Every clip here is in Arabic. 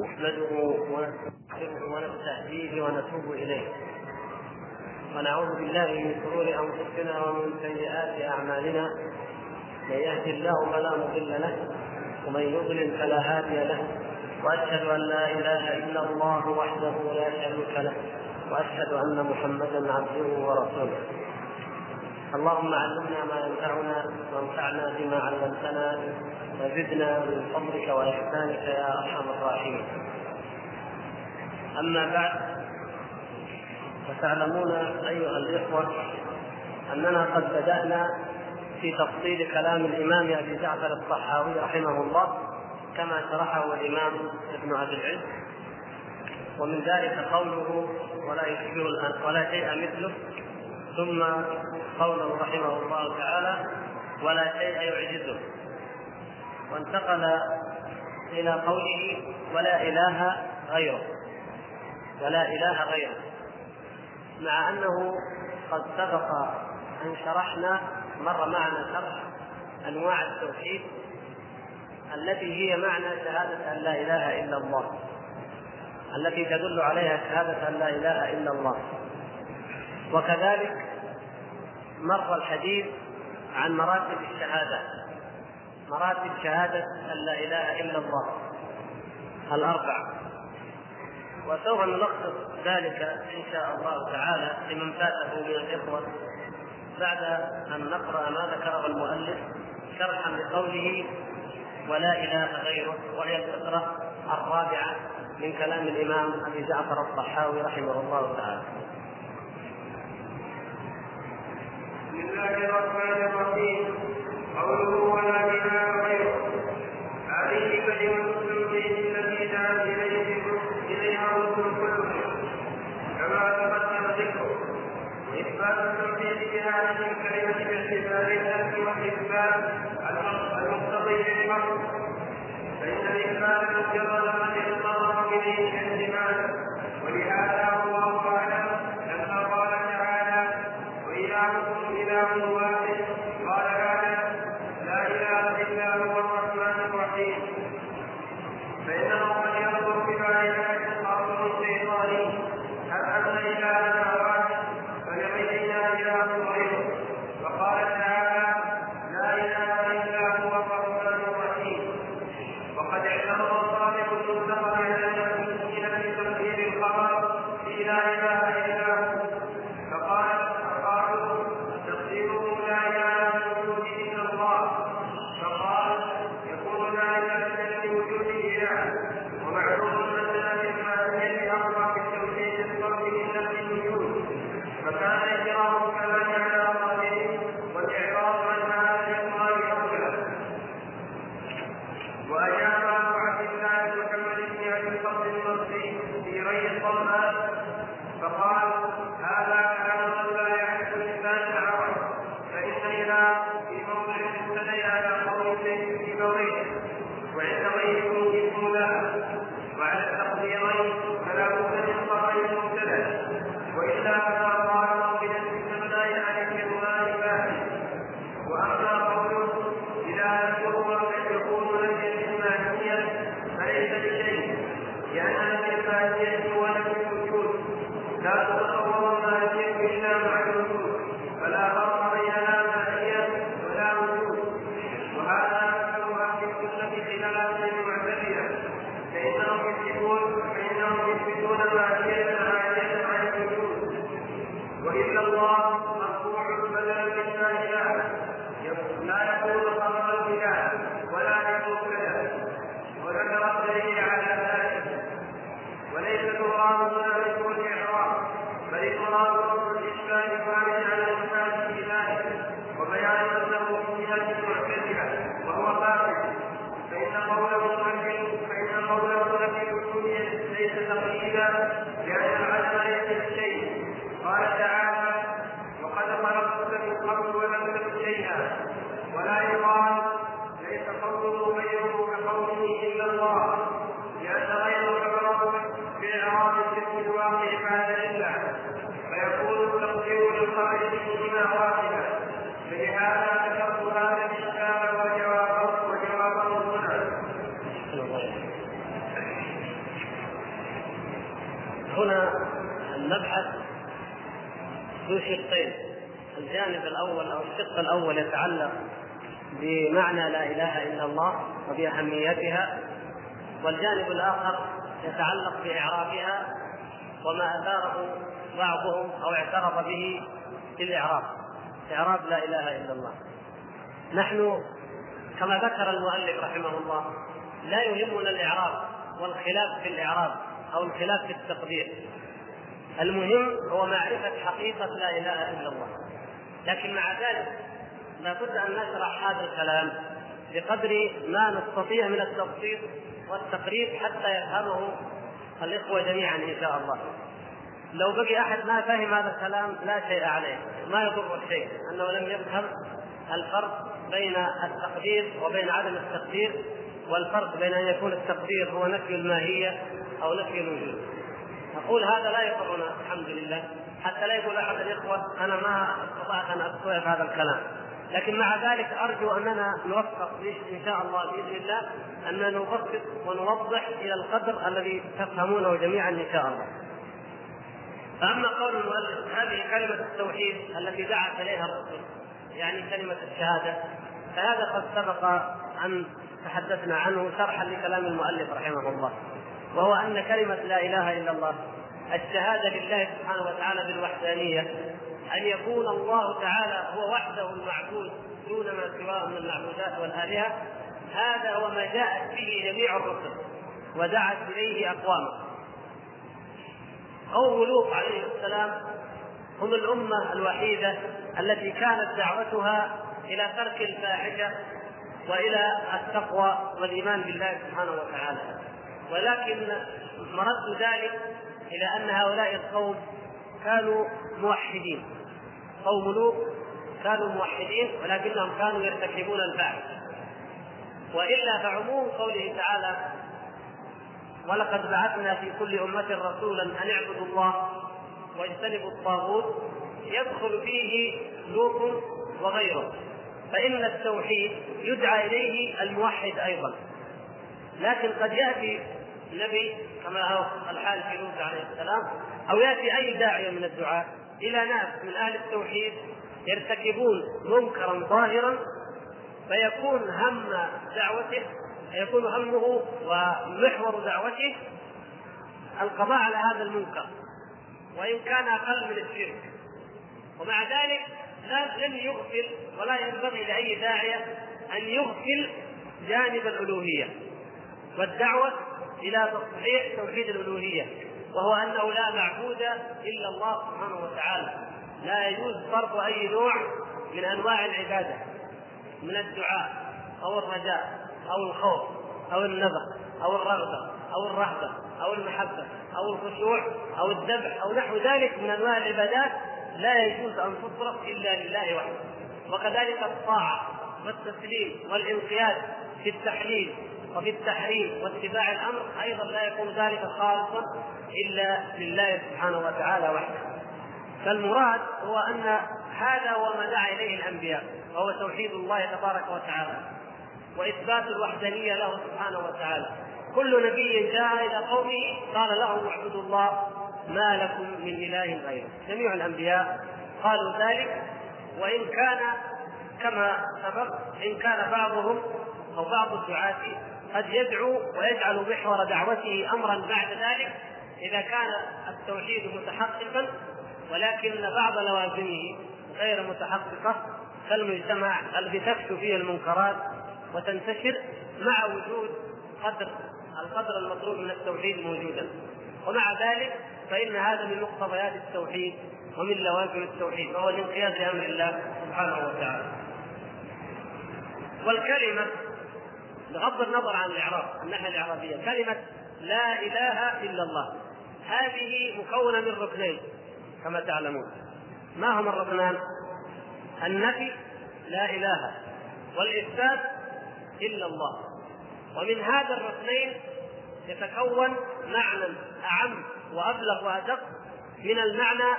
نحمده ونستغفره ونستهديه ونتوب إليه. ونعوذ بالله من شرور أنفسنا ومن سيئات أعمالنا. من يهد الله فلا مضل له ومن يضلل فلا هادي له. وأشهد أن لا إله إلا الله وحده لا شريك له وأشهد أن محمدا عبده ورسوله. اللهم علمنا ما ينفعنا وانفعنا بما علمتنا وزدنا من فضلك وإحسانك يا أرحم الراحمين. أما بعد فتعلمون أيها الإخوة أننا قد بدأنا في تفصيل كلام الإمام أبي جعفر الطحاوي رحمه الله كما شرحه الإمام ابن ابي العز. ومن ذلك قوله ولا يشبه ولا شيء مثله ثم قوله رحمه الله تعالى ولا شيء يعجزه. وانتقل إلى قوله ولا إله غيره. ولا إله غيره. مع أنه قد سبق أن شرحنا مر معنا شرح أنواع التوحيد التي هي معنى شهادة أن لا إله إلا الله. التي تدل عليها شهادة أن لا إله إلا الله. وكذلك مر الحديث عن مراتب الشهادة. مراتب شهادة أن لا إله إلا الله الأربع. وسوف نلخص ذلك إن شاء الله تعالى لمن فاته من الإخوة بعد أن نقرأ ما ذكره المؤلف شرحا لقوله ولا إله غيره وهي الفقرة الرابعة من كلام الإمام أبي جعفر الطحاوي رحمه الله تعالى. فان الاثبات مجرد قد اضطر اليه بمعنى لا إله إلا الله وباهميتها والجانب الآخر يتعلق بإعرابها وما أثاره بعضهم أو اعترف به في الإعراب. إعراب لا إله إلا الله. نحن كما ذكر المؤلف رحمه الله لا يهمنا الإعراب والخلاف في الإعراب أو الخلاف في التقدير. المهم هو معرفة حقيقة لا إله إلا الله. لكن مع ذلك لابد أن نشرح هذا الكلام بقدر ما نستطيع من التبسيط والتقريب حتى يفهمه الإخوة جميعا إن شاء الله. لو بقي أحد ما فهم هذا الكلام لا شيء عليه، ما يضر شيء أنه لم يفهم الفرق بين التقدير وبين عدم التقدير والفرق بين أن يكون التقدير هو نفي الماهية أو نفي الوجود. أقول هذا لا يضرنا الحمد لله حتى لا يقول أحد الإخوة أنا ما أستطعت أن استوعب هذا الكلام لكن مع ذلك أرجو أننا نوفق إن شاء الله بإذن الله أن نبسط ونوضح إلى القدر الذي تفهمونه جميعا إن شاء الله. فأما قول المؤلف هذه كلمة التوحيد التي دعت إليها الرسل يعني كلمة الشهادة فهذا قد سبق أن تحدثنا عنه شرحا لكلام المؤلف رحمه الله وهو أن كلمة لا إله إلا الله الشهادة لله سبحانه وتعالى بالوحدانية أن يكون الله تعالى هو وحده المعبود دون ما سواه من المعبودات والآلهة. هذا هو ما جاءت به جميع الرسل ودعت إليه أقوامه. قوم لوط عليه السلام هم الأمة الوحيدة التي كانت دعوتها إلى ترك الفاحشة وإلى التقوى والإيمان بالله سبحانه وتعالى. ولكن مرد ذلك إلى أن هؤلاء القوم كانوا موحدين. قوم لوط كانوا موحدين ولكنهم كانوا يرتكبون الفاحش وإلا فعموم قوله تعالى ولقد بعثنا في كل أمة رسولا أن اعبدوا الله واجتنبوا الطاغوت يدخل فيه لوط وغيره. فإن التوحيد يدعى إليه الموحد أيضا. لكن قد يأتي نبي كما هو الحال في لوط عليه السلام أو يأتي أي داعية من الدعاة إلى ناس من أهل التوحيد يرتكبون منكرا ظاهرا فيكون هم دعوته يكون همه ومحور دعوته القضاء على هذا المنكر وإن كان أقل من الشرك. ومع ذلك لن يغفل ولا ينبغي لأي داعية أن يغفل جانب الألوهية. والدعوة إلى تصحيح توحيد الألوهية. وهو أنه لا معبود إلا الله سبحانه وتعالى. لا يجوز صرف أي نوع من أنواع العبادة من الدعاء أو الرجاء أو الخوف أو النذر أو الرغبة أو الرهبة أو المحبة أو الخشوع أو الذبح أو نحو ذلك من أنواع العبادات لا يجوز أن تصرف إلا لله وحده. وكذلك الطاعة والتسليم والانقياد في التحليل وفي التحريم واتباع الأمر أيضا لا يكون ذلك خالصا إلا لله سبحانه وتعالى وحده. فالمراد هو أن هذا هو ما دعا إليه الأنبياء وهو توحيد الله تبارك وتعالى وإثبات الوحدانية له سبحانه وتعالى. كل نبي جاء إلى قومه قال لهم اعبدوا الله ما لكم من إله غيره. جميع الأنبياء قالوا ذلك وإن كان كما سبق إن كان بعضهم أو بعض الدعاة قد يدعو ويجعل محور دعوته أمرا بعد ذلك إذا كان التوحيد متحققا ولكن بعض لوازمه غير متحققة كالمجتمع الذي تفشو فيه المنكرات وتنتشر مع وجود قدر القدر المطلوب من التوحيد موجودا. ومع ذلك فإن هذا من مقتضيات التوحيد ومن لوازم التوحيد وهو الانقياد لأمر الله سبحانه وتعالى. والكلمة بغض النظر عن الإعراب الناحية الإعرابية كلمة لا إله إلا الله. هذه مكونة من ركنين كما تعلمون. ما هما الركنان؟ النفي لا إله والإثبات إلا الله. ومن هذا الركنين يتكون معنى أعم وأبلغ وأدق من المعنى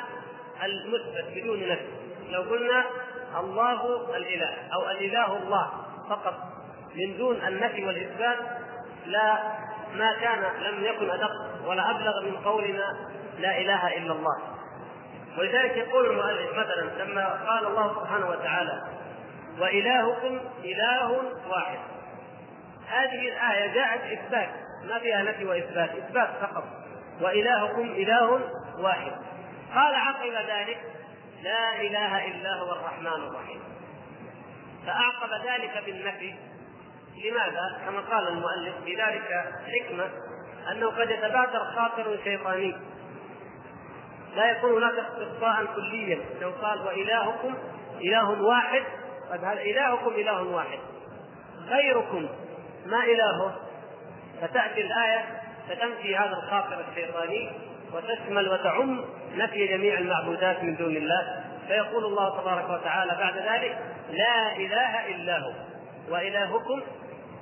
المثبت بدون نفي. لو قلنا الله الإله أو الإله الله فقط من دون النفي والإثبات لا ما كان لم يكن أدق ولا أبلغ من قولنا لا إله إلا الله. ولذلك يقول المؤلف مثلا لما قال الله سبحانه وتعالى وإلهكم إله واحد. هذه الآية جاءت إثبات ما فيها نفي وإثبات إثبات فقط. وإلهكم إله واحد. قال عقب ذلك لا إله إلا هو الرحمن الرحيم. فأعقب ذلك بالنفي لماذا؟ كما قال المؤلف بذلك حكمة أنه قد يتبادر خاطر شيطاني. لا يكون هناك استقصاء كليا. لو قال وإلهكم إله واحد طيب هذا إلهكم إله واحد. غيركم ما إلهه؟ فتأتي الآية فتنفي هذا الخاطر الشيطاني وتشمل وتعم نفي جميع المعبودات من دون الله. فيقول الله تبارك وتعالى بعد ذلك لا إله إلا هو. وإلهكم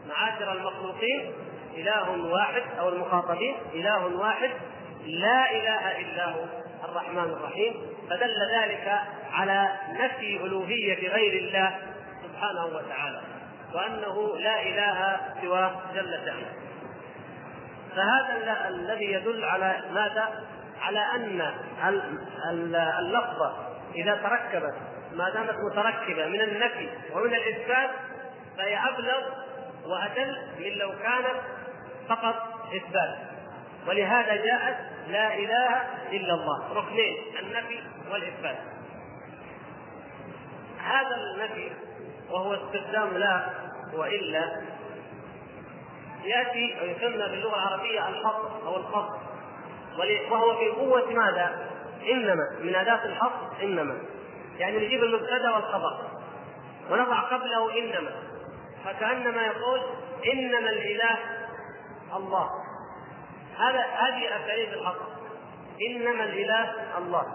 معاشر المخلوقين إله واحد أو المخاطبين إله واحد لا إله إلا هو الرحمن الرحيم فدل ذلك على نفي ألوهية غير الله سبحانه وتعالى وأنه لا إله سواه جل شانه فهذا الذي يدل على ماذا؟ على أن اللفظه إذا تركبت ما دامت متركبة من النفي ومن الإثبات فهي أبلغ وادل من لو كانت فقط إثبات. ولهذا جاءت لا إله إلا الله. ركنين النفي والإثبات. هذا النفي وهو استخدام لا وإلا يأتي ويسمى باللغة العربية الحصر أو الخص وهو في قوة ماذا؟ إنما. من أداة الحصر إنما. يعني نجيب المبتدا والخبر. ونضع قبله إنما. فكأنما يقول إنما الإله الله. هذا هذه اساليب الحصر إنما الإله الله.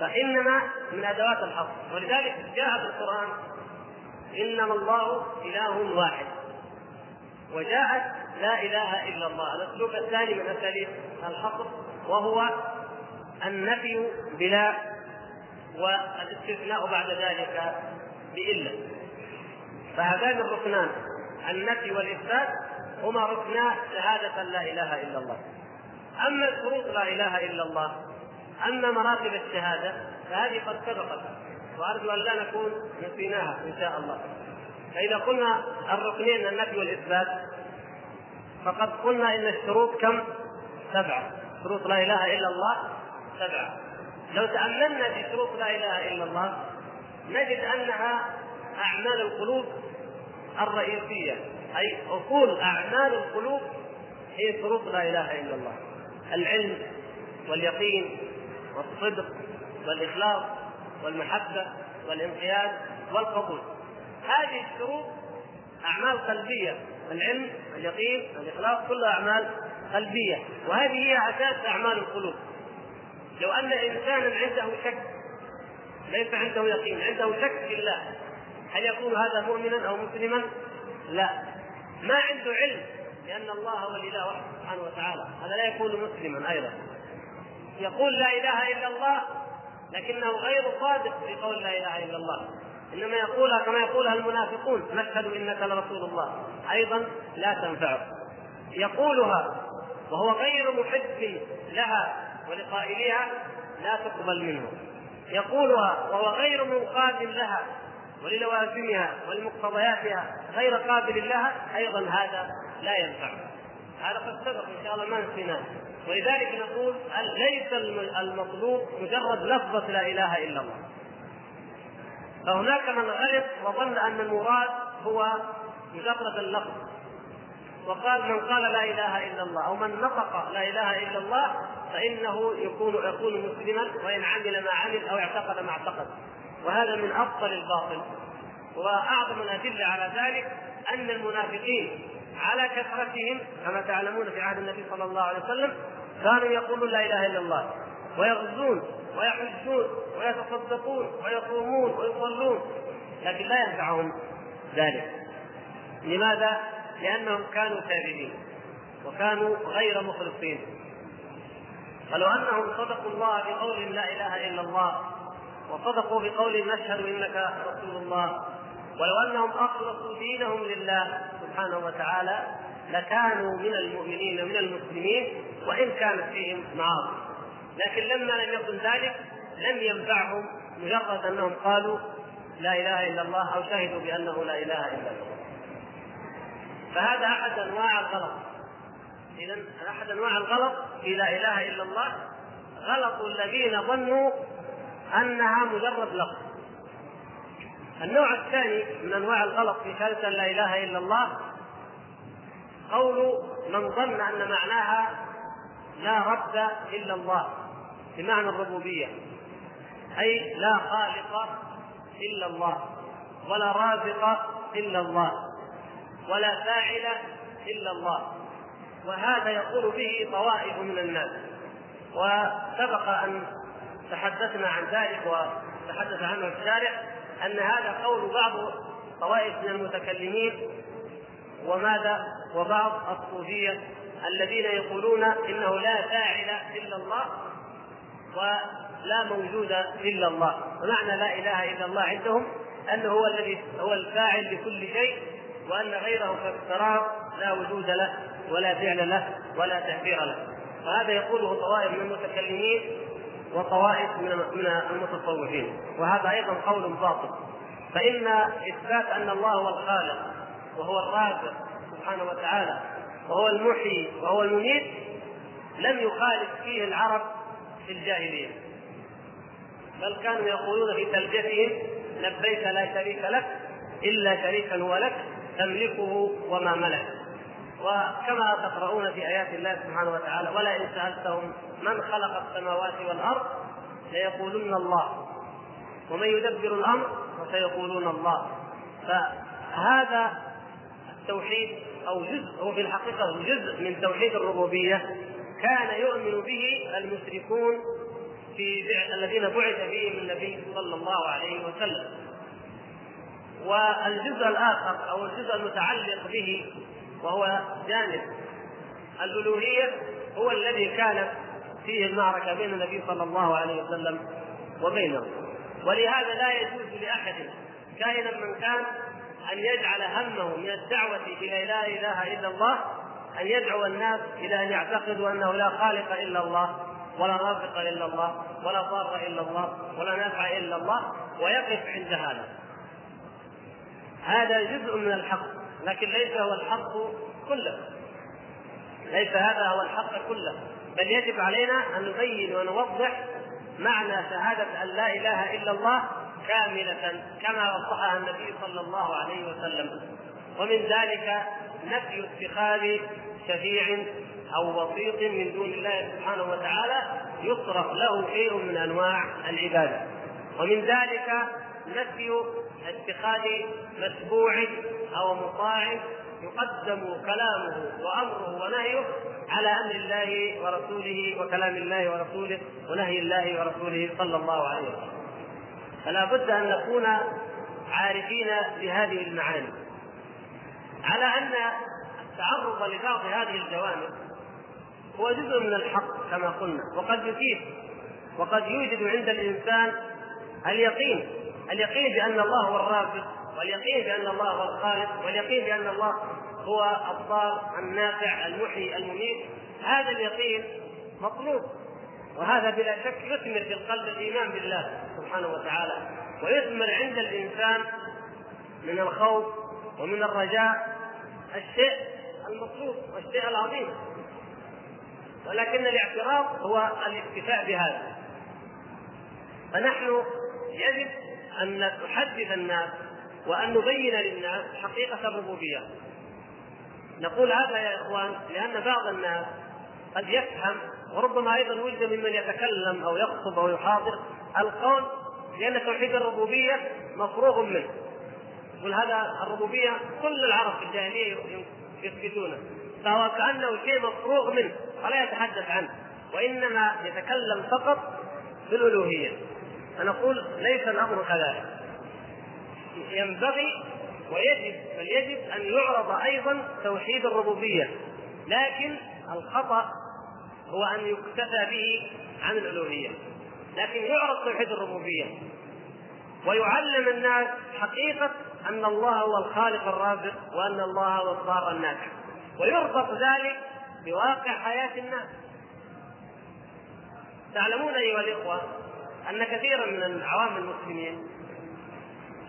فإنما من أدوات الحصر ولذلك جاء في القرآن إنما الله إله واحد. وجاءت لا إله إلا الله. الاسلوب الثاني من اساليب الحصر وهو النفي بلا والإستثناء بعد ذلك بإلا. فهذان الركنان النفي والإثبات هما ركنا شهادة لا إله إلا الله. أما شروط لا إله إلا الله أما مراتب الشهادة فهذه قد سبقت. وأرجو أن لا نكون نسيناها إن شاء الله. فإذا قلنا الركنين النفي والإثبات فقد قلنا إن الشروط كم؟ سبعة. شروط لا إله إلا الله سبعة. لو تأملنا في شروط لا إله إلا الله نجد أنها أعمال القلوب الرئيسية أي أصول أعمال القلوب هي شروط لا إله إلا الله. العلم واليقين والصدق والإخلاص والمحبة والانقياد والقبول. هذه الشروط أعمال قلبية العلم اليقين الإخلاص كلها أعمال قلبية. وهذه هي أساس أعمال القلوب. لو أن إنسانا عنده شك ليس عنده يقين عنده شك في الله. هل يكون هذا مؤمنا أو مسلما؟ لا. ما عنده علم لأن الله هو الإله وحده سبحانه وتعالى. هذا لا يكون مسلما أيضا. يقول لا إله إلا الله لكنه غير صادق في قول لا إله إلا الله. إنما يقولها كما يقولها المنافقون نشهد إنك لرسول الله. أيضا لا تنفعه. يقولها وهو غير محب لها ولقائلها لا تقبل منه. يقولها وهو غير منقاد لها وللوازمها ولمقتضياتها غير قابل لها أيضا هذا لا ينفع. هذا قد سبق إن شاء الله ما نسيناه. ولذلك نقول ليس المطلوب مجرد لفظة لا إله إلا الله؟ فهناك من غلط وظن أن المراد هو مجرد اللفظ. وقال من قال لا إله إلا الله أو من نطق لا إله إلا الله فإنه يكون يكون مسلما وإن عمل ما عمل أو اعتقد ما اعتقد. وهذا من ابطل الباطل. وأعظم الأدلة على ذلك أن المنافقين على كثرتهم كما تعلمون في عهد النبي صلى الله عليه وسلم كانوا يقولون لا إله إلا الله ويغزون ويحجون ويتصدقون ويصومون ويصلون لكن لا ينفعهم ذلك. لماذا؟ لأنهم كانوا كاذبين وكانوا غير مخلصين. فلو أنهم صدقوا الله بقول لا إله إلا الله وصدقوا بقول نشهد إنك رسول الله. ولو أنهم أخلصوا دينهم لله سبحانه وتعالى لكانوا من المؤمنين من المسلمين وإن كانت فيهم معاصي. لكن لما لم يكن ذلك لم ينفعهم مجرد أنهم قالوا لا إله إلا الله أو شهدوا بأنه لا إله إلا الله. فهذا أحد أنواع الغلط. اذا أحد أنواع الغلط في لا إله إلا الله غلط الذين ظنوا أنها مجرد لفظ. النوع الثاني من أنواع الغلط في شهادة لا إله إلا الله قول من ظن أن معناها لا رب إلا الله بمعنى الربوبية أي لا خالق إلا الله ولا رازق إلا الله ولا فاعل إلا الله. وهذا يقول به طوائف من الناس. وسبق أن تحدثنا عن ذلك وتحدث عنه الشارع أن هذا قول بعض طوائف من المتكلمين وماذا؟ وبعض الصوفية الذين يقولون إنه لا فاعل إلا الله ولا موجود إلا الله. ومعنى لا إله إلا الله عندهم أنه هو الذي هو الفاعل لكل شيء وأن غيره كالسراب لا وجود له ولا فعل له ولا تأثير له. وهذا يقوله طوائف من المتكلمين وطوائف من المتصوفين. وهذا أيضا قول باطل. فإن إثبات أن الله هو الخالق وهو الرازق سبحانه وتعالى وهو المحيي وهو المميت لم يخالف فيه العرب في الجاهلية. بل كانوا يقولون في تلبيتهم لبيك لا شريك لك إلا شريكا هو لك تملكه وما ملك. وكما تقرؤون في آيات الله سبحانه وتعالى ولئن سالتهم من خلق السماوات والأرض ليقولن الله. ومن يدبر الأمر فسيقولون الله. فهذا التوحيد أو جزء هو في الحقيقة جزء من توحيد الربوبية كان يؤمن به المشركون في الذين بعث فيهم النبي صلى الله عليه وسلم. والجزء الآخر أو الجزء المتعلق به وهو جانب الألوهية هو الذي كانت فيه المعركة بين النبي صلى الله عليه وسلم وبينه. ولهذا لا يجوز لأحد كائنا من كان أن يجعل همه من الدعوة إلى لا إله إلا الله أن يدعو الناس إلى أن يعتقدوا أنه لا خالق إلا الله ولا رازق إلا الله ولا ضار إلا الله ولا نافع إلا الله ويقف عند هذا. هذا جزء من الحق لكن ليس هو الحق كله. ليس هذا هو الحق كله. بل يجب علينا أن نبين ونوضح معنى شهادة أن لا إله إلا الله كاملة كما وضحها النبي صلى الله عليه وسلم. ومن ذلك نفي اتخاذ شفيع أو وسيط من دون الله سبحانه وتعالى يصرف له شيء من أنواع العبادة. ومن ذلك نفي اتخاذ متبوع أو مطاع يقدم كلامه وأمره ونهيه على أمر الله ورسوله وكلام الله ورسوله ونهي الله ورسوله صلى الله عليه وسلم. فلا بد أن نكون عارفين بهذه المعاني. على أن التعرض لبعض هذه الجوانب هو جزء من الحق كما قلنا. وقد يفيد وقد يوجد عند الإنسان اليقين اليقين بأن الله هو الرازق واليقين بأن الله هو الخالق واليقين بأن الله هو الضار النافع المحيي المميت. هذا اليقين مطلوب وهذا بلا شك يثمر في القلب الإيمان بالله سبحانه وتعالى ويثمر عند الإنسان من الخوف ومن الرجاء الشيء المطلوب والشيء العظيم. ولكن الاعتراض هو الاكتفاء بهذا. فنحن يجب أن نحدث الناس وأن نبين للناس حقيقة الربوبية. نقول هذا يا إخوان لأن بعض الناس قد يفهم وربما أيضا وجد ممن يتكلم أو يخطب أو يحاضر القول لأن توحيد الربوبية مفروغ منه. يقول هذا الربوبية كل العرب في الجاهلية يثبتونه فهو كأنه شيء مفروغ منه ولا يتحدث عنه وإنما يتكلم فقط بالألوهية. فنقول ليس الأمر كذلك. ينبغي ويجب بل يجب أن يعرض أيضا توحيد الربوبية. لكن الخطأ هو أن يكتفى به عن الألوهية. لكن يعرض توحيد الربوبية. ويعلم الناس حقيقة أن الله هو الخالق الرازق وأن الله هو الضار النافع ويربط ذلك بواقع حياة الناس. تعلمون أيها الإخوة أن كثيرا من عوام المسلمين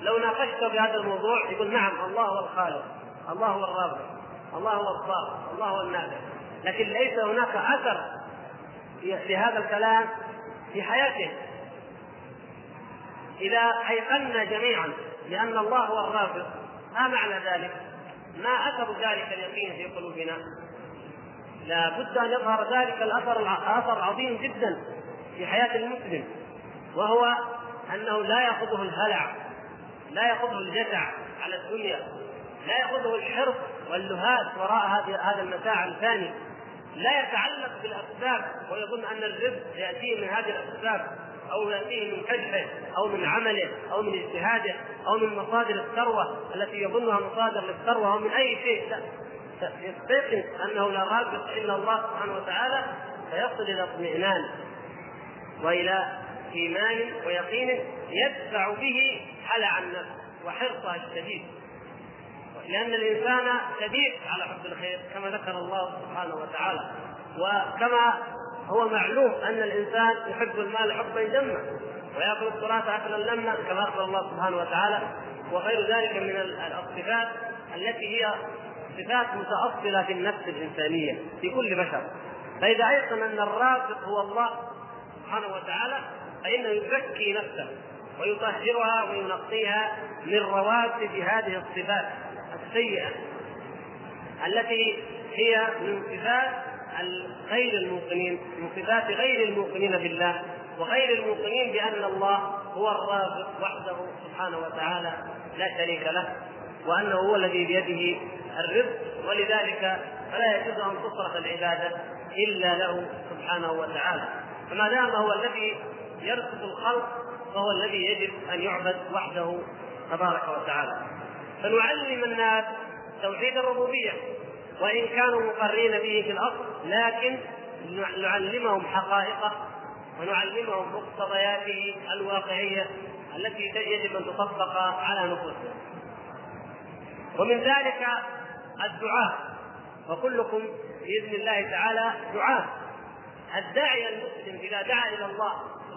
لو ناقشت بهذا الموضوع يقول نعم الله هو الخالق الله هو الرازق الله هو الضار الله هو النافع لكن ليس هناك أثر لهذا الكلام في حياته إذا أيقنا جميعا بأن الله هو الرازق ما معنى ذلك؟ ما أثر ذلك اليقين في قلوبنا؟ لا بد أن يظهر ذلك الأثر أثر عظيم جدا في حياة المسلم وهو أنه لا يأخذه الهلع لا ياخذه الجزع على الدنيا لا ياخذه الحرص واللهات وراء هذا المتاع الفاني. لا يتعلق بالأسباب ويظن أن الرزق يأتيه من هذه الأسباب أو يأتيه من كشفه أو من عمله أو من اجتهاده أو من مصادر الثروة التي يظنها مصادر للثروة أو من أي شيء. لا. يستيقن أنه لا رازق إلا الله سبحانه وتعالى فيصل إلى اطمئنان وإلى ايمان ويقين يدفع به هلع النفس وحرصها الشديد لأن الإنسان شديد على حب الخير كما ذكر الله سبحانه وتعالى. وكما هو معلوم أن الإنسان يحب المال حبا جما ويأكل التراث أكلا لما كما أخبر الله سبحانه وتعالى. وغير ذلك من الصفات التي هي صفات متأصلة في النفس الإنسانية في كل بشر. فإذا أيقن أن الرازق هو الله سبحانه وتعالى فإنه يزكي نفسه ويطهرها وينقيها من رواتب هذه الصفات السيئة التي هي من صفات غير الموقنين من صفات غير الموقنين بالله وغير الموقنين بأن الله هو الرازق وحده سبحانه وتعالى لا شريك له وأنه هو الذي بيده الرزق ولذلك فلا يجوز أن تصرف العبادة إلا له سبحانه وتعالى. فما دام هو الذي يرزق الخلق فهو الذي يجب أن يعبد وحده تبارك وتعالى. فنعلم الناس توحيد الربوبية وإن كانوا مقرين به في الاصل لكن نعلمهم حقائقه ونعلمهم مقتضياته الواقعية التي يجب أن تطبق على نفوسهم ومن ذلك الدعاء وكلكم بإذن الله تعالى دعاء. الداعي المسلم إذا دعا إلى الله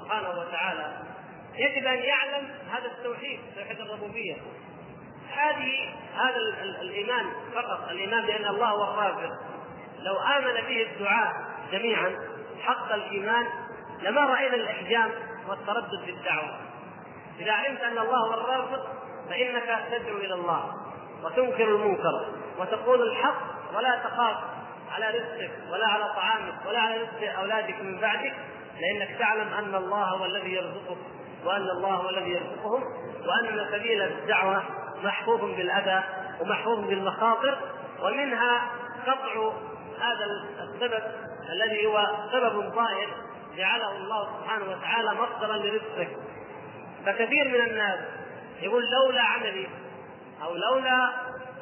سبحانه وتعالى يجب أن يعلم هذا التوحيد توحيد الربوبية. هذه هذا الإيمان فقط الإيمان بأن الله هو الرازق لو آمن به الدعاء جميعا حق الإيمان لما رأينا الإحجام والتردد في الدعوة. إذا علمت أن الله هو الرازق فإنك تدعو إلى الله وتنكر المنكر وتقول الحق ولا تخاف على رزقك ولا على طعامك ولا على رزق أولادك من بعدك. لأنك تعلم أن الله هو الذي يرزقك وأن الله هو الذي يرزقهم وأن سبيل الدعوة محفوظ بالأذى ومحفوظ بالمخاطر ومنها قطع هذا السبب الذي هو سبب ظاهر جعله الله سبحانه وتعالى مصدرا لرزقه فكثير من الناس يقول لولا عملي أو لولا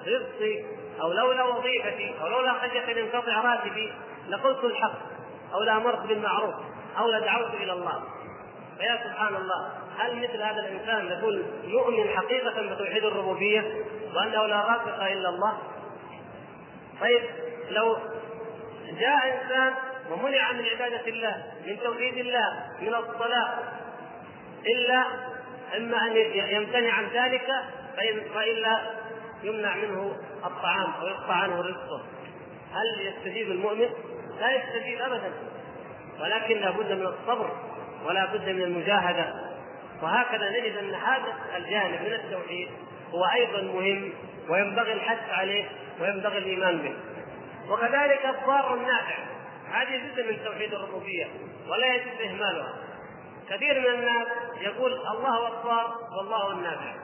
رزقي أو لولا وظيفتي أو لولا خشية ان ينقطع راتبي لقلت الحق أو لامرت بالمعروف. أو لدعوت إلى الله فيا سبحان الله هل مثل هذا الإنسان يقول يؤمن حقيقة بتوحيد الربوبية وأنه لا رازق إلا الله؟ طيب لو جاء إنسان ومنع من عبادة الله من توحيد الله من الصلاة إلا إما أن يمتنع عن ذلك والا يمنع منه الطعام ويقطع عنه رزقه هل يستجيب المؤمن؟ لا يستجيب ابدا ولكن لابد من الصبر ولا بد من المجاهدة. وهكذا نجد أن هذا الجانب من التوحيد هو أيضا مهم وينبغي الحث عليه وينبغي الإيمان به. وكذلك الضار النافع. هذه جزء من توحيد الربوبية ولا يجوز إهمالها. كثير من الناس يقول الله هو الضار والله النافع.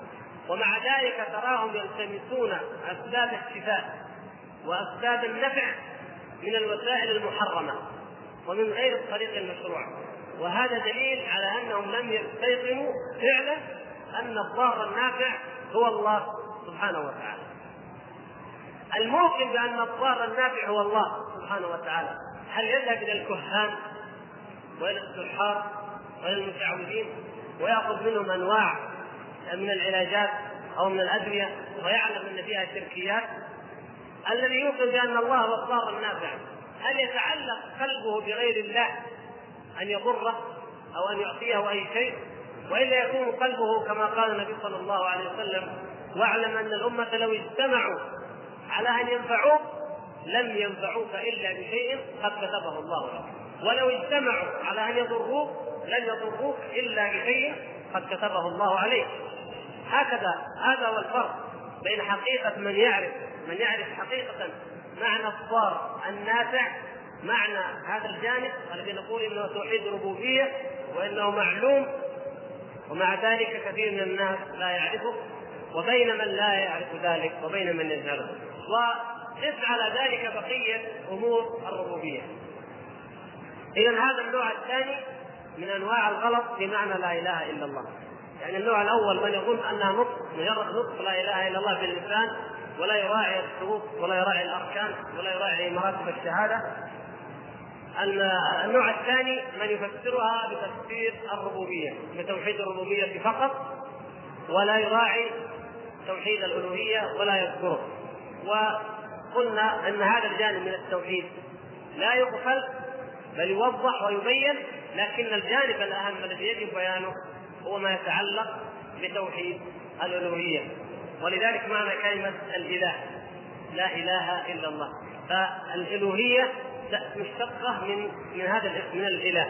ومع ذلك تراهم يلتمسون أسباب الشفاء وأسباب النفع من الوسائل المحرمة. ومن غير الطريق المشروع. وهذا دليل على أنهم لم يستيقنوا فعلا أن الضار النافع هو الله سبحانه وتعالى. الموقن بأن الضار النافع هو الله سبحانه وتعالى، هل يذهب إلى الكهان وإلى السحار وإلى المتعوذين ويأخذ منهم أنواع من العلاجات أو من الأدوية ويعلم أن فيها شركيات؟ الذي يوقن بأن الله هو الضار النافع. هل يتعلق قلبه بغير الله أن يضره أو أن يعطيه أي شيء وإلا يكون قلبه كما قال النبي صلى الله عليه وسلم واعلم أن الأمة لو اجتمعوا على أن ينفعوك لم ينفعوك إلا بشيء قد كتبه الله لك. ولو اجتمعوا على أن يضروك لن يضروك إلا بشيء قد كتبه الله عليك. هكذا هذا هو الفرق بين حقيقة من يعرف من يعرف حقيقة معنى الضار النافع معنى هذا الجانب الذي نقول إنه توحيد ربوبية وإنه معلوم ومع ذلك كثير من الناس لا يعرفه وبين من لا يعرف ذلك وبين من يجهله. وقس على ذلك بقية أمور الربوبية. اذا هذا النوع الثاني من أنواع الغلط في معنى لا إله إلا الله. يعني النوع الأول من يظن أنها نطق مجرد نطق لا إله إلا الله باللسان ولا يراعي الشروط ولا يراعي الأركان ولا يراعي مراتب الشهادة. النوع الثاني من يفسرها بتفسير الربوبية بتوحيد الربوبية فقط ولا يراعي توحيد الألوهية ولا يذكره. وقلنا أن هذا الجانب من التوحيد لا يغفل بل يوضح ويبين لكن الجانب الأهم الذي يجب بيانه هو ما يتعلق بتوحيد الألوهية. ولذلك معنى كلمة الإله. لا إله إلا الله. فالالوهيه مشتقة من من هذا من الإله.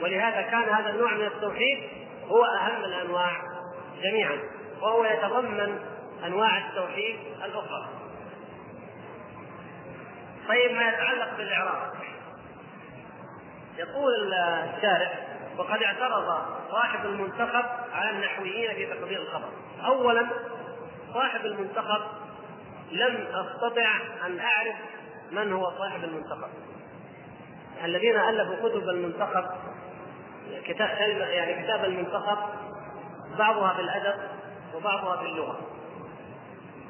ولهذا كان هذا النوع من التوحيد هو أهم الأنواع جميعا. وهو يتضمن أنواع التوحيد الأخرى. طيب ما يتعلق بالإعراب؟ يقول الشارع وقد اعترض صاحب المنتخب على النحويين في تقدير الخبر. اولا صاحب المنتخب لم أستطع أن أعرف من هو صاحب المنتخب. الذين ألفوا كتب المنتخب كتاب يعني كتاب المنتخب بعضها في الادب وبعضها في اللغة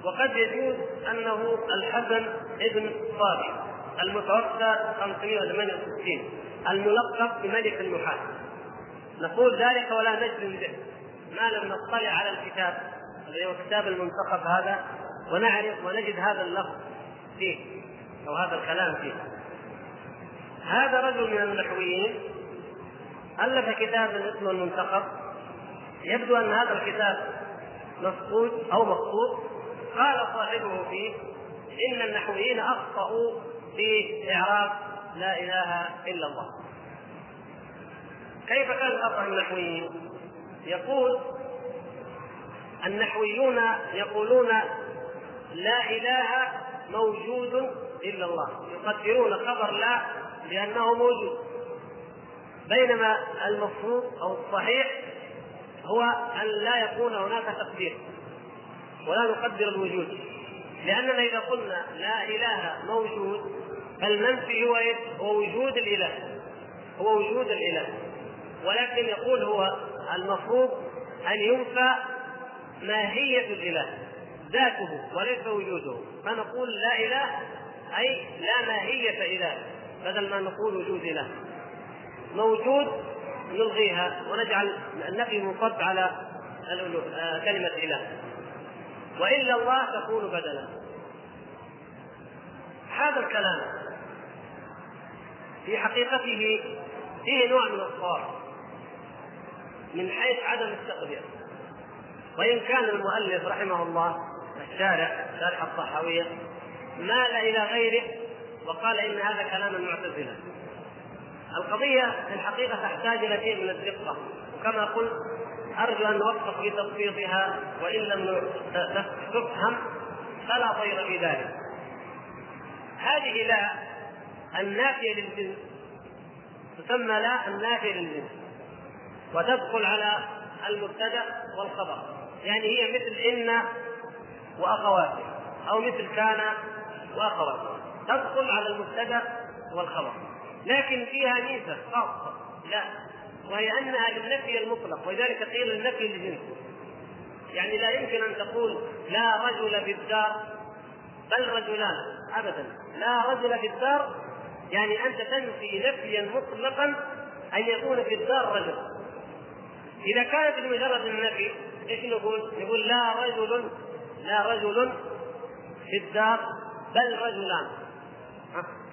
وقد يجوز أنه الحسن ابن صالح المتوفى 568 الملقب بملك النحاة نقول ذلك ولا نجزم به ما لم نطلع على الكتاب. الذي هو كتاب المنتخب هذا ونعرف ونجد هذا اللفظ فيه أو هذا الكلام فيه. هذا رجل من النحويين ألف كتابا اسمه المنتخب. يبدو أن هذا الكتاب مفقود أو مقصود قال صاحبه فيه إن النحويين أخطأوا في إعراب لا إله إلا الله. كيف كان خطا النحويين يقول النحويون يقولون لا إله موجود إلا الله يقدرون خبر لا لأنه موجود. بينما المفروض أو الصحيح هو أن لا يكون هناك تقدير ولا نقدر الوجود. لأننا إذا قلنا لا إله موجود فالمنفي هو إيه؟ هو وجود الإله. هو وجود الإله. ولكن يقول هو المفروض أن ينفى ماهية الإله. ذاته وليس وجوده. فنقول لا إله أي لا ماهية إله بدل ما نقول وجود إله. موجود نلغيها ونجعل النفي منصب على كلمة إله. وإلا الله تكون بدلا. هذا الكلام في حقيقته فيه نوع من الصواب من حيث عدم التقدير. وإن كان المؤلف رحمه الله الشارع شارح الصحاوية مال إلى غيره وقال إن هذا كلام المعتزلة القضية في الحقيقة تحتاج إلى شيء من الدقة وكما قلت أرجو أن نوفق في تبسيطها وإن لم تفهم فلا خير في ذلك. هذه لا النافية للجنس تسمى لا النافية للجنس وتدخل على المبتدأ والخبر. يعني هي مثل إن وأخواتها أو مثل كان وأخواتها تدخل على المبتدأ والخبر. لكن فيها ميزة خاصة لا. وهي أنها للنفي المطلق ولذلك قيل النفي للجنس يعني لا يمكن أن تقول لا رجل في الدار بل رجلان أبدا. لا رجل في الدار يعني أنت تنفي نفيا مطلقا أن يكون في الدار رجل. إذا كانت لمجرد النفي إيش نقول؟ نقول لا رجل لا رجل في الدار بل رجلان.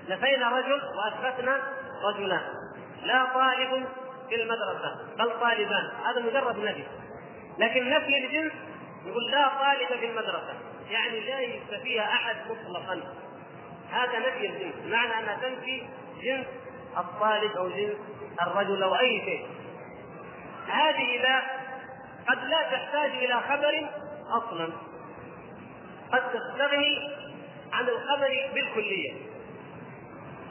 نفينا رجل وأثبتنا رجلان. لا طالب في المدرسة بل طالبان. هذا مجرد نفي. لكن نفي الجنس يقول لا طالب في المدرسة. يعني ليس فيها أحد مطلقا. هذا نفي الجنس. معنى انها تنفي جنس الطالب أو جنس الرجل أو أي شيء. هذه لا قد لا تحتاج إلى خبر أصلا. قد تستغني عن الخبر بالكلية.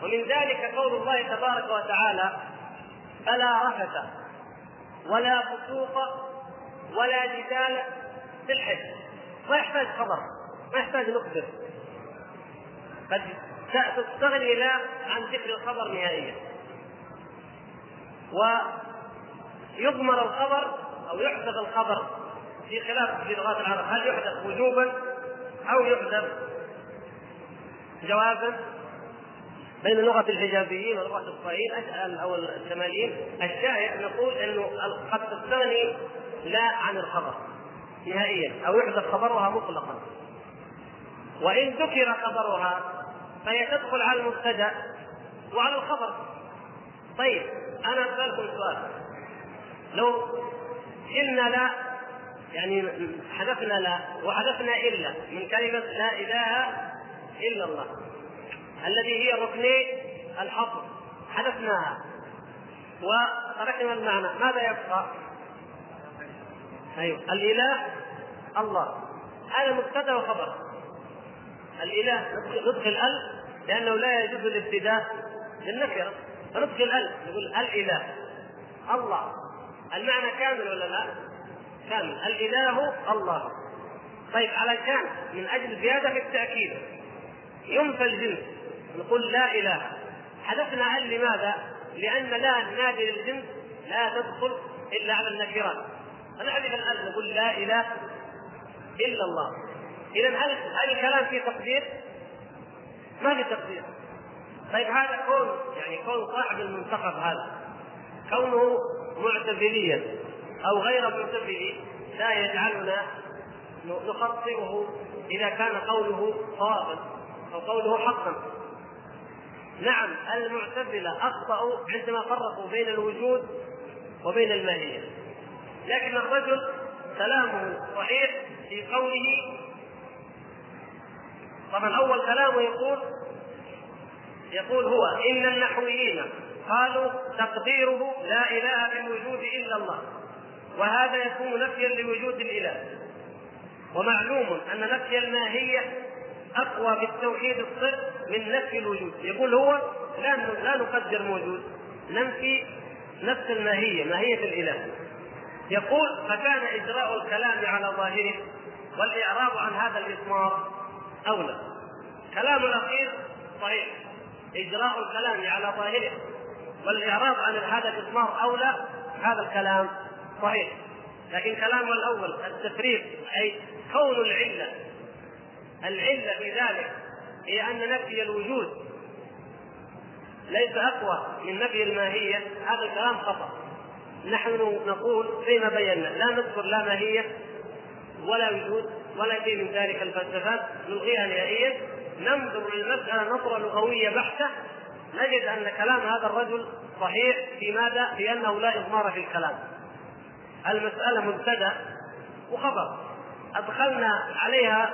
ومن ذلك قول الله تبارك وتعالى فلا رفث ولا فسوق ولا جدال في الحج. ما يحتاج خبر ما يحتاج نخبر قد تستغني لا عن ذكر الخبر نهائيا. ويضمر الخبر أو يحدث الخبر في خلاف في لغات العرب هل يحدث وجوبا أو يحدث جوازا؟ بين لغة الحجازيين ولغة الصعيد أو الشماليين الشاهد نقول أنه قد تستغني لا عن الخبر نهائيا أو يحدث خبرها مطلقا. وإن ذكر خبرها فهي تدخل على المبتدأ وعلى الخبر. طيب أنا أسألكم سؤال. لو قلنا لا يعني حذفنا لا وحذفنا إلا من كلمة لا إله إلا الله الذي هي ركني الحصر حذفناها وتركنا المعنى ماذا يبقى؟ أيوه الإله الله هذا مبتدا وخبر الإله ندخل ال لأنه لا يجوز الابتداء بالنكرة فندخل ال نقول الإله الله المعنى كامل ولا لا؟ كامل. الإله الله. طيب علشان من أجل زيادة في التأكيد. ينفى الجنس. نقول لا إله. حذفنا ال لماذا؟ لأن لا النادي للجنس لا تدخل إلا على النكرات فنحذف الال نقول لا إله إلا الله. اذا هل هل الكلام فيه تقدير؟ ما في تقدير. طيب هذا كون يعني كون صاحب المنتخب هذا. كونه معتزليا أو غير معتزلي لا يجعلنا نخطئه إذا كان قوله صوابا أو قوله حقا. نعم المعتزلة اخطاوا عندما فرقوا بين الوجود وبين الماهيه لكن الرجل كلامه صحيح في قوله طبعا أول كلامه يقول يقول هو إن النحويين قالوا تقديره لا إله في الوجود إلا الله وهذا يكون نفيا لوجود الإله. ومعلوم أن نفي الماهية أقوى بالتوحيد الصدق من نفي الوجود. يقول هو لا لا نقدر موجود ننفي نفس الماهية ماهية الإله. يقول فكان إجراء الكلام على ظاهره والاعراض عن هذا الاطمار أولى. كلام الاخير صحيح إجراء الكلام على ظاهره والإعراض عن هذا الاطمار أولى هذا الكلام صحيح. لكن كلامه الأول التفريق أي كون العلة العلة في ذلك هي أن نفي الوجود ليس أقوى من نفي الماهية هذا الكلام خطأ. نحن نقول زي ما بينا لا نذكر لا ماهية ولا وجود ولا شيء من ذلك الفلسفات نلغيها نهائيا. ننظر للمسألة نظرة لغوية بحتة نجد أن كلام هذا الرجل صحيح في ماذا؟ في أنه لا إضمار في الكلام. المسألة مبتدأ وخبر. أدخلنا عليها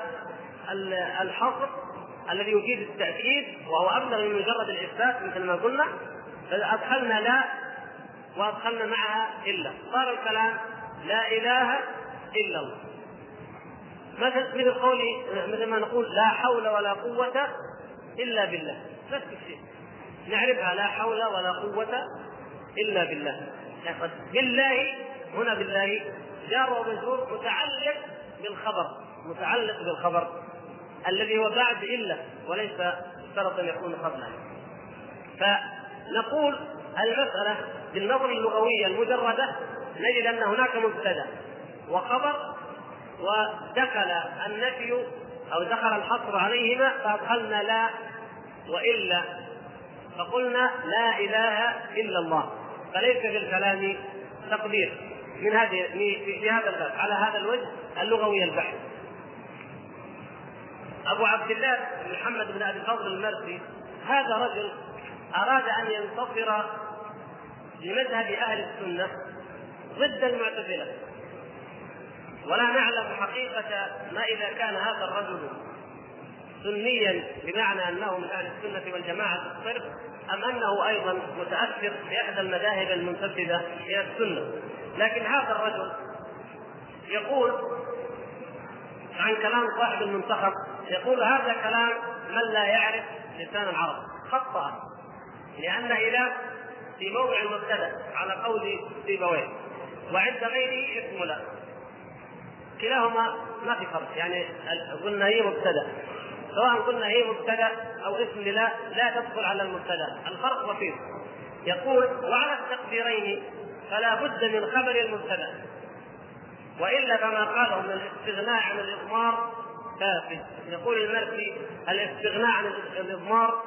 الحصر الذي يفيد التأكيد وهو أبلغ من مجرد الإثبات مثل ما قلنا. فأدخلنا لا وأدخلنا معها إلا. صار الكلام لا إله إلا الله. مثل مثل قولي مثل ما نقول لا حول ولا قوة إلا بالله. نفس الشيء نعرفها لا حول ولا قوة إلا بالله. بالله هنا بالله جار ومجرور متعلق بالخبر متعلق بالخبر الذي هو بعد إلا وليس شرط أن يكون قبله فنقول المسألة بالنظر اللغوية المجردة نجد أن هناك مبتدأ وخبر ودخل النفي أو دخل الحصر عليهما فأدخلنا لا وإلا فقلنا لا إله إلا الله. فليس في الكلام تقدير من هذه في هذا الباب على هذا الوجه اللغوي البحث. أبو عبد الله محمد بن أبي الفضل المرسي هذا رجل أراد أن ينتصر لمذهب أهل السنة ضد المعتزلة. ولا نعلم حقيقة ما إذا كان هذا الرجل سنيا بمعنى انه من أهل السنة والجماعة الصرف أم أنه أيضا متأثر باحدى المذاهب المنتسبه إلى السنة. لكن هذا الرجل يقول عن كلام صاحب المنتخب يقول هذا كلام من لا يعرف لسان العرب. خطأ لأن إله في موضع المبتدأ على قول سيبويه وعند غيره اسم لا كلاهما ما في فرق يعني قلنا هي مبتدأ. سواء قلنا هي مبتدأ أو اسم لا لا تدخل على المبتدأ. الفرق بسيط. يقول وعلى التقديرين فلا بد من خبر المبتدأ. وإلا كما قاله من الاستغناء عن الإضمار فاسد يقول المرسي الاستغناء عن الإضمار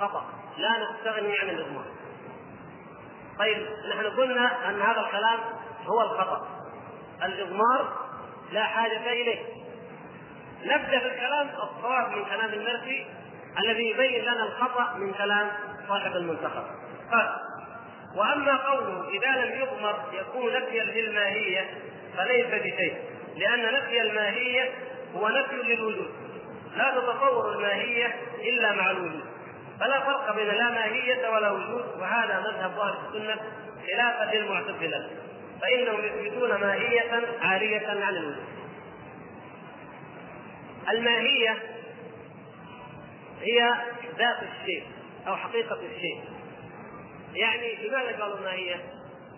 خطأ. لا نستغني عن الإضمار. طيب نحن قلنا أن هذا الكلام هو الخطأ. الإضمار لا حاجة إليه. نبدأ في الكلام الصواب من كلام المرسي الذي يبين لنا الخطأ من كلام صاحب المنتخب. قال وأما قوله إذا لم يضمر يكون نفيا للماهية فليس بشيء لأن نفي الماهية هو نفي للوجود. لا تتصور الماهية إلا مع الوجود. فلا فرق بين لا ماهية ولا وجود وهذا مذهب أهل السنة خلافا للمعتزلة. فإنهم يثبتون ماهية عارية عن الوجود. الماهيه هي ذات الشيء أو حقيقة الشيء. يعني لماذا قالوا ماهيه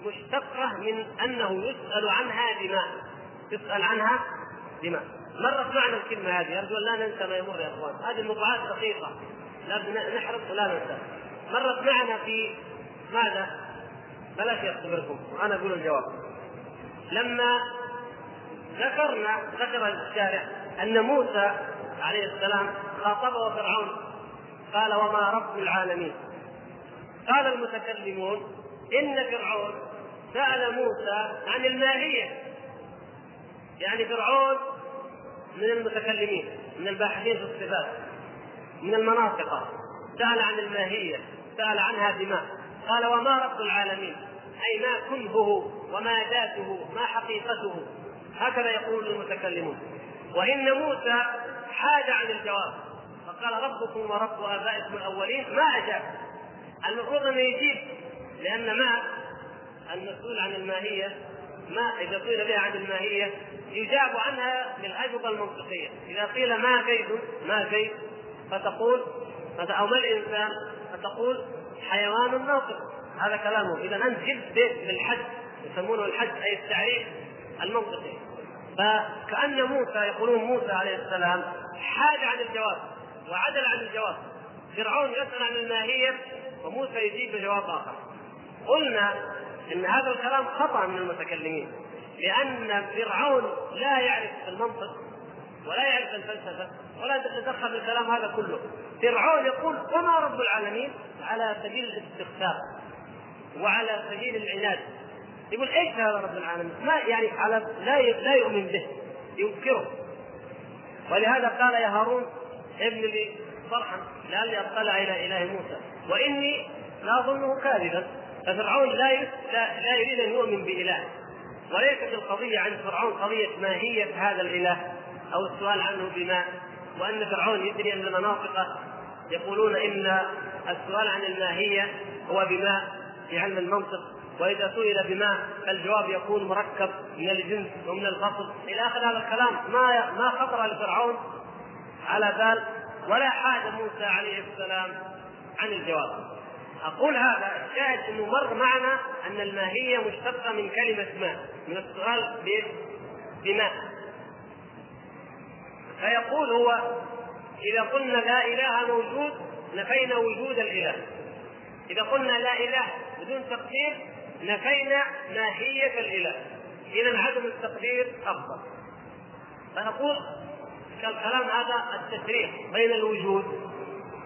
مشتقة من أنه يسأل عنها دماء. يسأل عنها دماء. مرت معنا الكلمة هذه. أرجو أن لا ننسى ما يمر يا إخوان. هذه الموضوعات دقيقة. لا نحرص ولا ننسى. مرت معنا في ماذا؟ بلاش يختبركم. وأنا أقول الجواب. لما ذكرنا ذكر الشارع أن موسى عليه السلام خاطبه فرعون. قال وما رب العالمين. قال المتكلمون إن فرعون سأل موسى عن الماهية. يعني فرعون من المتكلمين من الباحثين في الصفات من المناطق. سأل عن الماهية سأل عنها بما قال وما رب العالمين. أي ما كنهه وما ذاته ما حقيقته. هكذا يقول المتكلمون. وإن موسى حاد عن الجواب. فقال ربكم ورب آبائكم الأولين ما أجاب. المفروض أنه يجيب لأن ما المسؤول عن الماهية ما إذا قيل بها عن الماهية يجاب عنها بالأجوبة المنطقية. إذا قيل ما زيد ما زيد فتقول أو ما الإنسان فتقول حيوان ناطق. هذا كلامه. إذا أنت جبت بالحد يسمونه الحد أي التعريف المنطقي. فكأن موسى يقولون موسى عليه السلام حاد عن الجواب وعدل عن الجواب. فرعون يسأل عن الماهية وموسى يجيب بجواب آخر. قلنا إن هذا الكلام خطأ من المتكلمين لأن فرعون لا يعرف المنطق ولا يعرف الفلسفة ولا يتدخل في الكلام هذا كله. فرعون يقول وما رب العالمين على سبيل الاستخفاف وعلى سبيل العناد. يقول إيش هذا رب العالمين؟ ما يعني على لا لا يؤمن به ينكره. ولهذا قال يا هارون ابن لي صرحا لعلي أطلع إلى إله موسى. وإني لاظنه كاذبا. ففرعون لا لا, لا يريد أن يؤمن بإله. وليست القضية عند فرعون قضية ماهيه هذا الإله أو السؤال عنه بما وأن فرعون يدري أن المناطق يقولون إن السؤال عن الماهية هو بماء في علم المنطق. وإذا سئل بماء فالجواب يكون مركب من الجنس ومن الفصل. إلى آخر هذا الكلام ما ما خطر لفرعون على بال ولا حاج موسى عليه السلام عن الجواب. أقول هذا الشاهد أنه مر معنا أن الماهية مشتقة من كلمة ماء من السؤال بماء فيقول هو إذا قلنا لا إله موجود نفينا وجود الإله. إذا قلنا لا إله بدون تقدير نفينا ماهيه الإله. اذا عدم التقدير أفضل. فنقول كالكلام هذا التفريق بين الوجود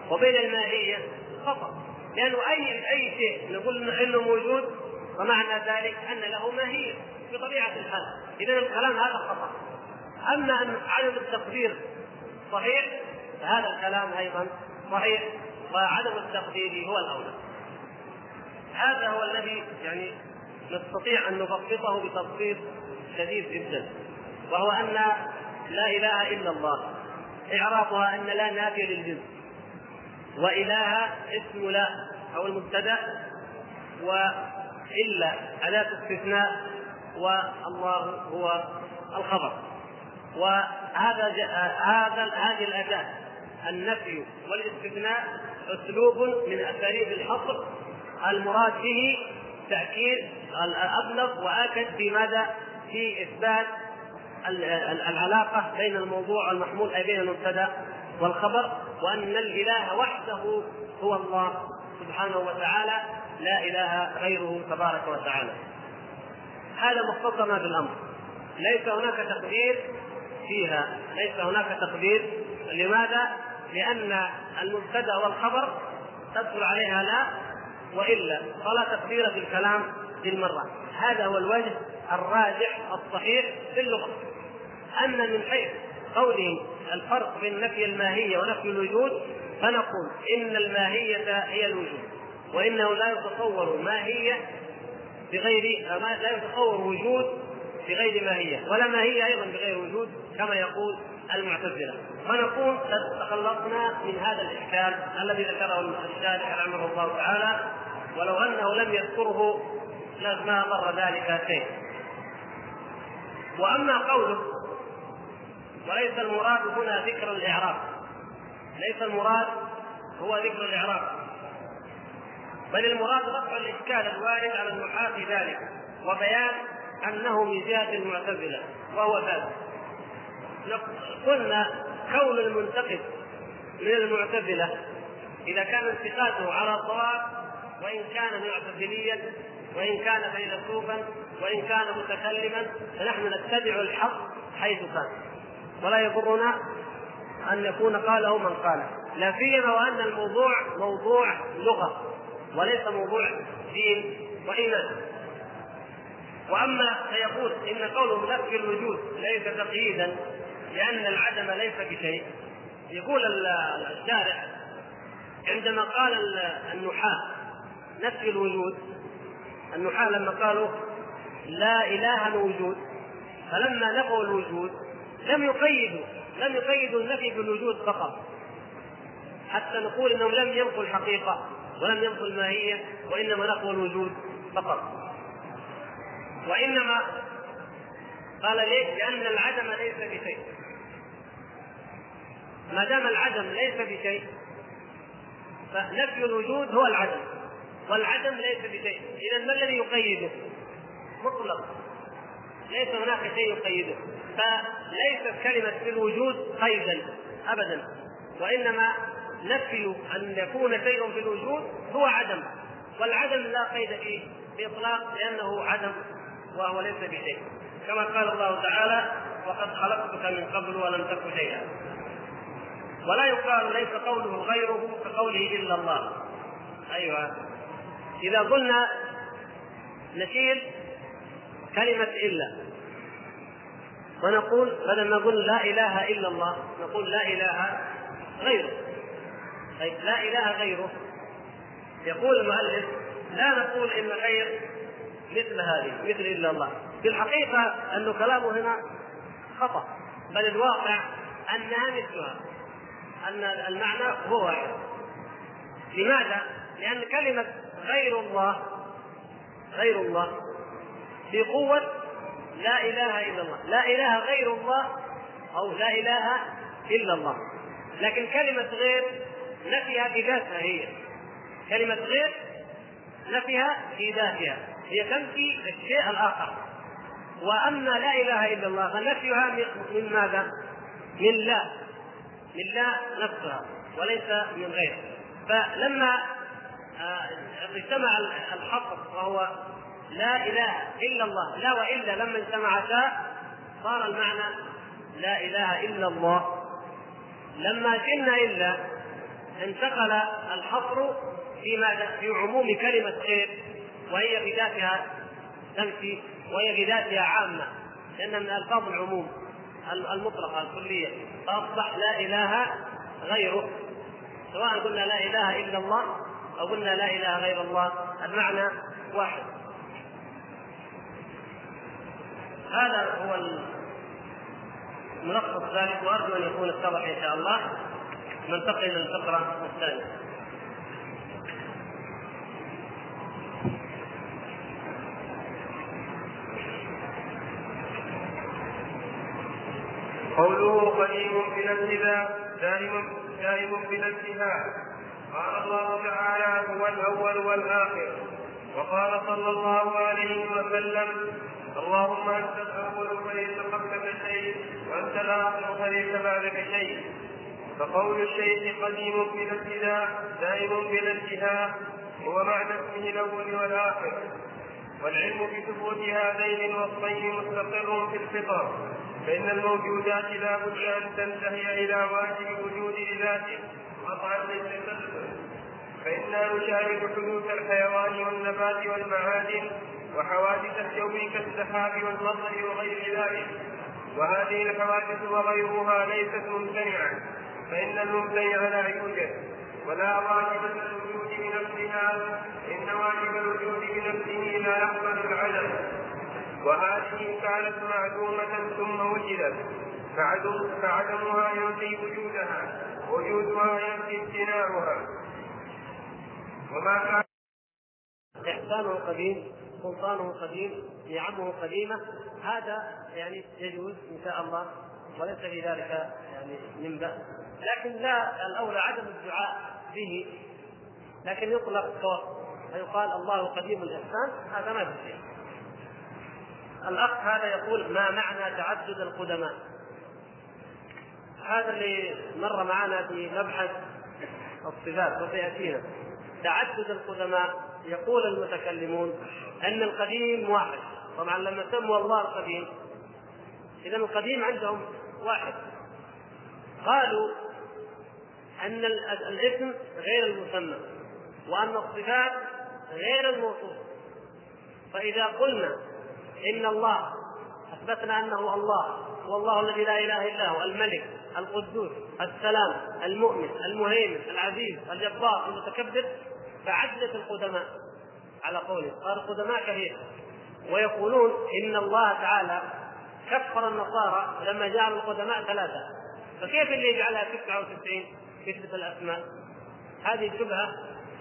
وبين الماهية خطأ لأنه اي أي شيء نقول إنه موجود ومعنى ذلك أن له ماهية بطبيعة الحال. اذا الكلام هذا خطأ. أما أن عدم التقدير صحيح فهذا الكلام أيضا صحيح وعدم التقدير هو الأولى. هذا هو الذي يعني نستطيع أن نبسطه بتبسيط شديد جدا وهو أن لا إله إلا الله اعرابها أن لا نافية للجنس وإله اسم لا أو المبتدأ وإلا أداة استثناء والله هو الخبر. وهذا هذا هذه الأداة النفي والاستثناء أسلوب من أساليب الحصر المراد به تأكيد الابلغ وآكد في ماذا؟ في إثبات العلاقة بين الموضوع والمحمول اي بين المبتدأ والخبر وأن الإله وحده هو الله سبحانه وتعالى لا إله غيره تبارك وتعالى. هذا مختصر ما في الأمر. ليس هناك تقدير فيها، ليس هناك تقدير لماذا؟ لأن المبتدأ والخبر تدخل عليها لا وإلا فلا تقدير في الكلام بالمرة. هذا هو الوجه الراجح الصحيح في اللغة. أن من حيث قولهم الفرق بين نفي الماهية ونفي الوجود فنقول إن الماهية هي الوجود وإنه لا يتصور ماهية بغير لا يتصور وجود بغير ماهية ولا ماهية أيضا بغير وجود كما يقول المعتزلة فنقول تخلصنا من هذا الإشكال الذي ذكره الشارح رحمه الله تعالى ولو أنه لم يذكره ما مر ذلك شيء. وأما قوله وليس المراد هنا ذكر الإعراب. ليس المراد هو ذكر الإعراب. بل المراد رفع الإشكال الوارد على النحاة ذلك وبيان أنه من جهة المعتزلة وهو ذلك. قلنا كون المنتقد من المعتزلة إذا كان انتقاده على الصواب وإن كان معتزليا وإن كان فيلسوفا وإن كان متكلما فنحن نتبع الحق حيث كان. ولا يضرنا أن يكون قاله من قاله. لا سيما وأن الموضوع موضوع لغة وليس موضوع دين وإيمان. وأما فيقول إن قوله نفي الوجود ليس تقييدا لأن العدم ليس بشيء. يقول الشارع عندما قال النحاة نفي الوجود. النحاة لما قالوا لا إله وجود فلما نفوا الوجود لم يقيدوا لم يقيدوا النفي بالوجود فقط. حتى نقول إنهم لم ينفوا الحقيقة ولم ينفوا الماهية وإنما نفوا الوجود فقط. وإنما قال ليش؟ لأن العدم ليس بشيء. ما دام العدم ليس بشيء فنفي الوجود هو العدم. والعدم ليس بشيء. اذا ما الذي يقيده؟ مطلق. ليس هناك شيء يقيده. فليست كلمة في الوجود قيدا. أبدا. وإنما نفي أن يكون شيء في الوجود هو عدم. والعدم لا قيد فيه بإطلاق لأنه عدم وهو ليس بشيء. كما قال الله تعالى وقد خلقتك من قبل ولم تك شيئا. ولا يقال ليس قوله غيره كقوله إلا الله. أيوه. إذا قلنا نشيل كلمة إلا ونقول بدل ما نقول لا إله إلا الله نقول لا إله غيره. طيب لا إله غيره. يقول المؤلف لا نقول إن غير مثل هذه مثل إلا الله. في الحقيقة أن كلامه هنا خطأ بل الواقع أنها مثلها أن المعنى هو واحد. لماذا؟ لأن كلمة غير الله غير الله قوه لا إله إلا الله. لا إله غير الله أو لا إله إلا الله. لكن كلمة غير نفيها في ذاتها هي. كلمة غير نفيها في ذاتها. هي تنفي الشيء الآخر. وأما لا إله إلا الله فنفيها من ماذا؟ من لا. من لا نفسها وليس من غير. فلما اجتمع الحصر وهو لا إله إلا الله لا وإلا لما اجتمعتا صار المعنى لا إله إلا الله. لما شلنا إلا انتقل الحصر في؟ في عموم كلمة خير وهي في ذاتها تمشي وهي في ذاتها عامة لأنها من ألفاظ العموم المطلقة الكلية. فأصبح لا إله غيره. سواء قلنا لا إله إلا الله أو قلنا لا إله غير الله المعنى واحد. هذا هو ملخص ذلك وأرجو أن يكون اتضح إن شاء الله. ننتقل إلى الفقرة الثانية. قوله قديم بلا ابتداء دائم دائم بلا انتهاء قال الله تعالى هو الأول والآخر. وقال صلى الله عليه وسلم اللهم أنت الأول فليس قبلك شيء وأنت الآخر فليس بعدك شيء فقول الشيخ قديم بلا ابتداء دائم بلا انتهاء هو معنى اسمه الأول والآخر. والعلم بثبوت هذين الوصفين مستقر في الفطر. فإن الموجودات لا بد أن تنتهي إلى واجب وجود لذاته قطعا للتسلسل فإنا نشاهد حدوث الحيوان والنبات والمعادن وحوادث الجو كالسحاب والمطر وغير ذلك. وهذه الحوادث وغيرها ليست ممتنعة فإن الممتنع لا يوجد. ولا واجب الوجود بنفسها إن واجب الوجود بنفسه لا يقبل العدم. وهذه كانت معدومة ثم وجدت. فعدم فعدمها ينفي وجودها وجودها ينفي امتناعها. وما كان إحسانه قديم سلطانه قديم نعمه قديمة هذا يعني يجوز إن شاء الله وليس في ذلك يعني من بأس. لكن لا الأولى عدم الدعاء به لكن يطلق كوصف فيقال الله قديم الإحسان هذا ما في شيء. الأخ هذا يقول ما معنى تعدد القدماء؟ هذا اللي مر معنا في مبحث الصفات وسيأتينا. تعدد القدماء يقول المتكلمون أن القديم واحد. طبعا لما سموا الله القديم إذا القديم عندهم واحد. قالوا أن الاسم غير المسمى وأن الصفات غير الموصوف. فإذا قلنا إن الله أثبتنا أنه الله هو الله الذي لا إله إلا هو الملك القدوس السلام المؤمن المهيمن العزيز الجبار المتكبر فعدت القدماء. على قوله قال القدماء كثير. ويقولون إن الله تعالى كفر النصارى لما جعلوا القدماء ثلاثة. فكيف اللي يجعلها 99 يثبت الأسماء. هذه الشبهة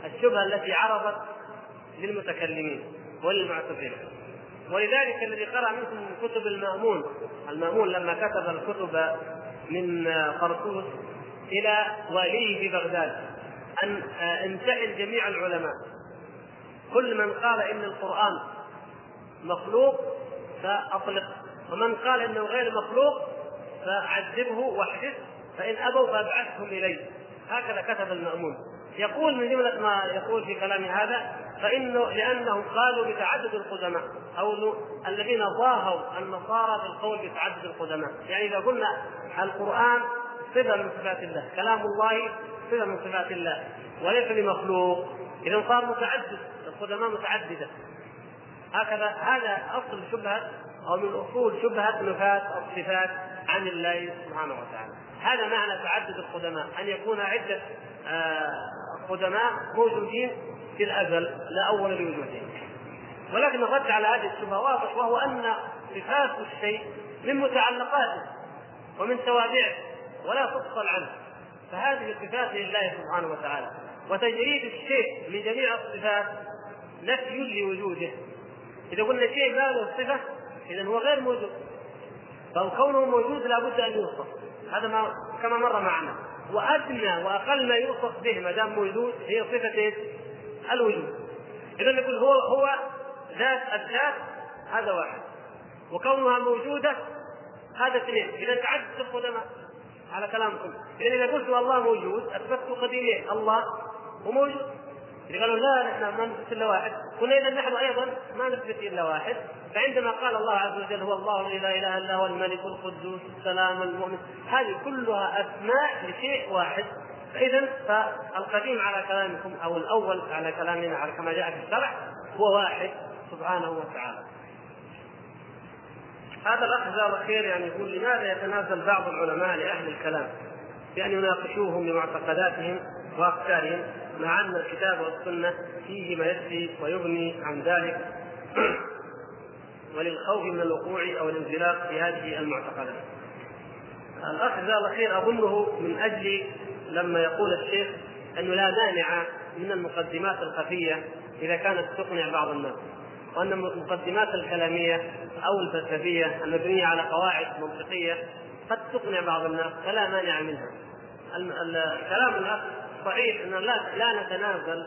الشبهة التي عرضت للمتكلمين وللمعتزلة ولذلك الذي قرأ منكم من كتب المأمون المأمون لما كتب الكتب من قرطوس إلى واليه في بغداد. أن انتهل جميع العلماء. كل من قال إن القرآن مخلوق فأطلق ومن قال إنه غير مخلوق فعذبه واحدث فإن أبوا فأبعثهم إلي هكذا كتب المأمون. يقول من جملة ما يقول في كلام هذا فإنه لأنهم قالوا بتعدد القدماء أو الذين ضاهوا النصارى بالقول بتعدد القدماء. يعني إذا قلنا القرآن صفة من صفات الله كلام الله صفة من صفات الله وليس بمخلوق إذا صار متعدد القدماء متعددة. هكذا هذا أصل شبهة أو من أصول شبهة نفاة الصفات عن الله سبحانه وتعالى. هذا معنى تعدد القدماء أن يكون عدة آه، قدماء موجودين في الأزل لا أول لوجودهم. ولكن الرد على هذه الشبهة واضح وهو أن صفات الشيء من متعلقاته ومن توابعه ولا تفصل عنه. فهذه صفات لله سبحانه وتعالى. وتجريد الشيء من جميع الصفات نفي لوجوده. إذا قلنا شيء ما له صفة اذا هو غير موجود. فكونه موجود لابد أن يوصف. هذا ما كما مر معنا. وأدنى وأقل ما يوصف به ما دام موجود هي صفة؟ الوجود. اذا نقول هو هو ذات الذات هذا واحد. وكونها موجودة هذا اثنين. إذا تعدد القدماء. على كلامكم. اذا إذا قلت الله موجود أثبتت قديمين الله وموجود اللي قالوا لا نحن ما نثبت إلا واحد. قلنا اذا نحن أيضا ما نثبت إلا واحد. فعندما قال الله عز وجل هو الله الذي لا إله إلا هو الملك القدوس السلام المؤمن. هذه كلها أسماء لشيء واحد. فاذا فالقديم على كلامكم أو الأول على كلامنا على كما جاء في الشرع هو واحد سبحانه وتعالى. هذا الأخ جزاه الخير يعني يقول لماذا يتنازل بعض العلماء لأهل الكلام؟ بأن يناقشوهم بمعتقداتهم وأفكارهم مع أن الكتاب والسنة فيه ما يكفي ويغني عن ذلك. وللخوف من الوقوع أو الانزلاق في هذه المعتقدات. الأخ جزاه الله خير أظنه من أجل لما يقول الشيخ أنه لا مانع من المقدمات الخفية إذا كانت تقنع بعض الناس. وأن المقدمات الكلامية أو الفلسفية المبنية على قواعد منطقية قد تقنع بعض الناس فلا مانع منها. كلام الاخ صحيح أن لا لا نتنازل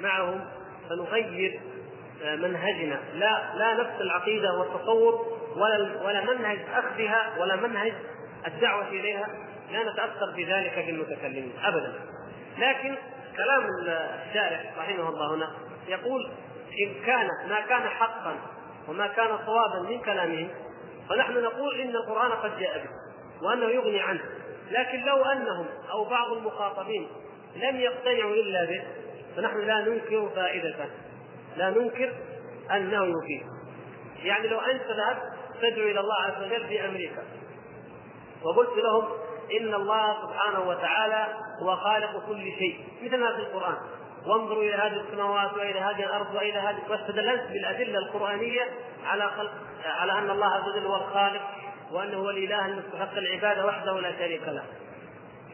معهم فنغير منهجنا. لا لا نفس العقيدة والتصور ولا ولا منهج أخذها ولا منهج الدعوة إليها. لا نتأثر بذلك بالمتكلمين ابدا. لكن كلام الشارح رحمه الله هنا يقول إن كان ما كان حقا وما كان صوابا من كلامهم فنحن نقول إن القرآن قد جاء به وأنه يغني عنه لكن لو أنهم أو بعض المخاطبين لم يقتنعوا إلا به فنحن لا ننكر فائدته لا ننكر أنه يفيد. يعني لو أنت ذهبت تدعو إلى الله عز وجل في أمريكا وقلت لهم إن الله سبحانه وتعالى هو خالق كل شيء مثل ما في القرآن. وانظروا إلى هذه السماوات وإلى هذه الأرض وإلى هذه واستدللت بالأدلة القرآنية على خلق على أن الله عز وجل هو الخالق وأنه هو الإله المستحق العبادة وحده لا شريك له.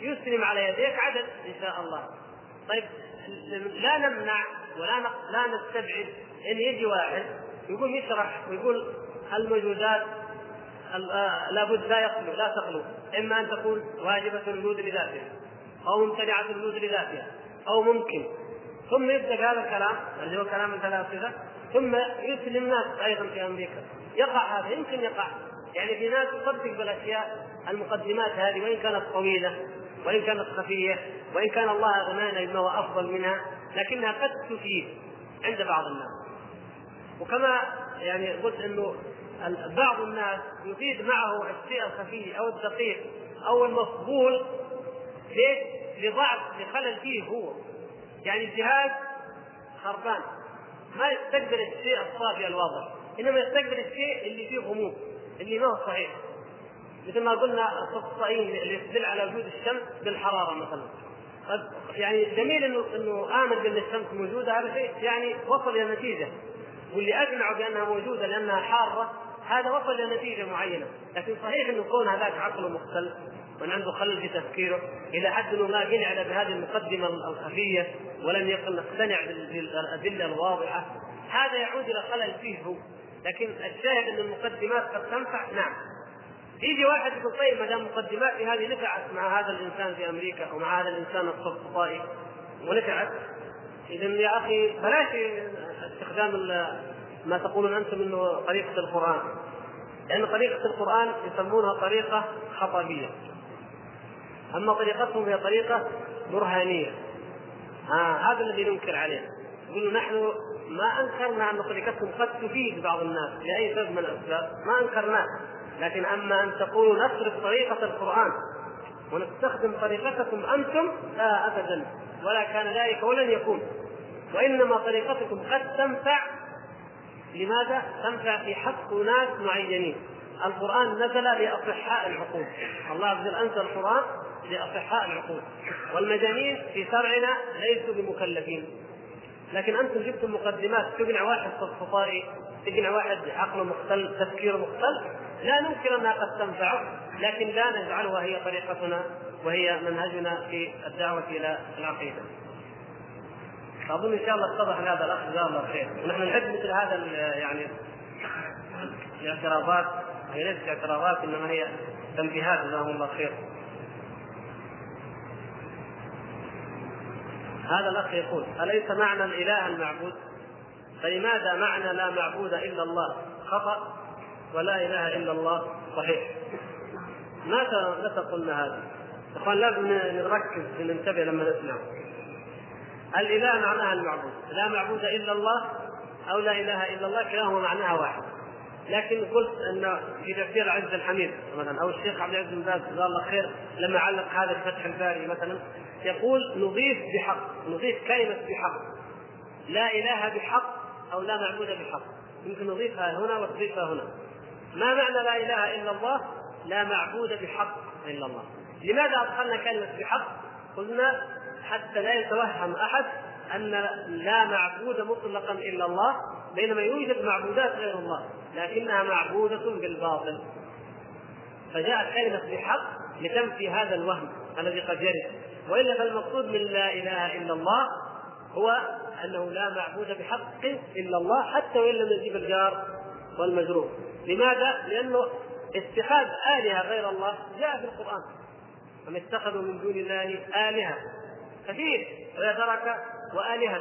يسلم على يديك عدد إن شاء الله. طيب لا نمنع ولا لا نستبعد إن يجي واحد يقول يشرح ويقول الموجودات لابد لا يخلو لا تخلو. إما أن تكون واجبة الوجود لذاتها أو ممتنعة الوجود لذاتها أو ممكن. ثم يبدأ هذا الكلام اللي هو كلام الفلاسفه ثم يسلم الناس أيضا في أمريكا. يقع هذا يمكن يقع. يعني في ناس تصدق بالأشياء المقدمات هذه وإن كانت طويلة وإن كانت خفية وإن كان الله أغنانا بما هو أفضل منها لكنها قد تفيد عند بعض الناس. وكما يعني قلت إنه بعض الناس يفيد معه الشيء الخفي أو الدقيق أو المفضول ليش؟ لضعف لخلل فيه هو. يعني الجهاز خربان. ما يستقبل الشيء الصافي الواضح. إنما يستقبل الشيء اللي فيه غموض اللي ما هو صحيح. مثل ما قلنا الاخصائيين اللي يدل على وجود الشمس بالحرارة مثلا. يعني جميل انه إنه آمن بأن الشمس موجودة هذا شيء يعني وصل إلى نتيجه واللي اقنعه بأنها موجودة لأنها حارة هذا وصل إلى نتيجة معينة. لكن صحيح انه كون هذاك عقله مختل وان عنده خلل في تفكيره إلى حد انه ما قنع بهذه المقدمة الخفية ولم يكن يقتنع بالأدلة الواضحة. هذا يعود إلى خلل فيه هو. لكن الشاهد إن المقدمات قد تنفع؟ نعم. يجي واحد يقول طيب ما دام مقدماتي هذه نفعت مع هذا الإنسان في أمريكا أو مع هذا الإنسان الصفصفائي ونفعت. اذا يا أخي بلاش استخدام ما تقولون أنتم إنه طريقة القرآن. لأن طريقة القرآن يسمونها طريقة خطابيه أما طريقتهم هي طريقة برهانية. آه هذا الذي ننكر عليه. يقولوا نحن ما أنكرنا أن طريقتهم قد تفيد بعض الناس لأي سبب من الأسباب. ما أنكرناه. لكن أما أن تقولوا نصرف طريقة القرآن ونستخدم طريقتكم أنتم لا ابدا. ولا كان ذلك ولن يكون. وإنما طريقتكم قد تنفع لماذا؟ تنفع في حق ناس معينين. القرآن نزل لأصحاء العقول. الله عز وجل أنزل القرآن لأصحاء العقول. والمجانين في شرعنا ليسوا بمكلفين. لكن أنتم جبتم مقدمات. تقنع واحد صفصفائي تقنع واحد عقله مختل تفكيره مختل؟ لا ننكر أنها قد تنفعه لكن لا نجعلها هي طريقتنا وهي منهجنا في الدعوة إلى العقيدة. أظن إن شاء الله اتضح هذا الأخ جزاه الله خير. ونحن نحب مثل هذا يعني الاعتراضات هي ليست اعتراضات إنما هي تنبيهات جزاهم الله خير. هذا الأخ يقول أليس معنى الاله المعبود؟ فلماذا معنى لا معبود إلا الله؟ خطأ ولا إله إلا الله صحيح. متى متى قلنا هذا؟ إخوان لازم نركز وننتبه لما نسمع. الإله معناها المعبود لا معبود إلا الله أو لا إله إلا الله كلاهما معناها واحد لكن قلت أن في تفسير العز الحميد مثلا أو الشيخ عبد العزيز بن باز جزاه الله خير لما علق هذا في فتح الباري مثلا يقول نضيف بحق نضيف كلمة بحق لا إله بحق أو لا معبود بحق يمكن نضيفها هنا وتضيفها هنا ما معنى لا إله إلا الله؟ لا معبود بحق إلا الله. لماذا أدخلنا كلمة بحق؟ قلنا حتى لا يتوهم أحد أن لا معبود مطلقا إلا الله بينما يوجد معبودات غير الله لكنها معبودة بالباطل. فجاءت كلمة بحق لتنفي هذا الوهم الذي قد يرد وإلا فالمقصود من لا إله إلا الله هو أنه لا معبود بحق إلا الله حتى وان لم يجيب الجار والمجرور لماذا؟ لأنه اتخاذ آلهة غير الله جاء في القرآن أم اتخذوا من دون الله آلهة كثير ترك وآلهة.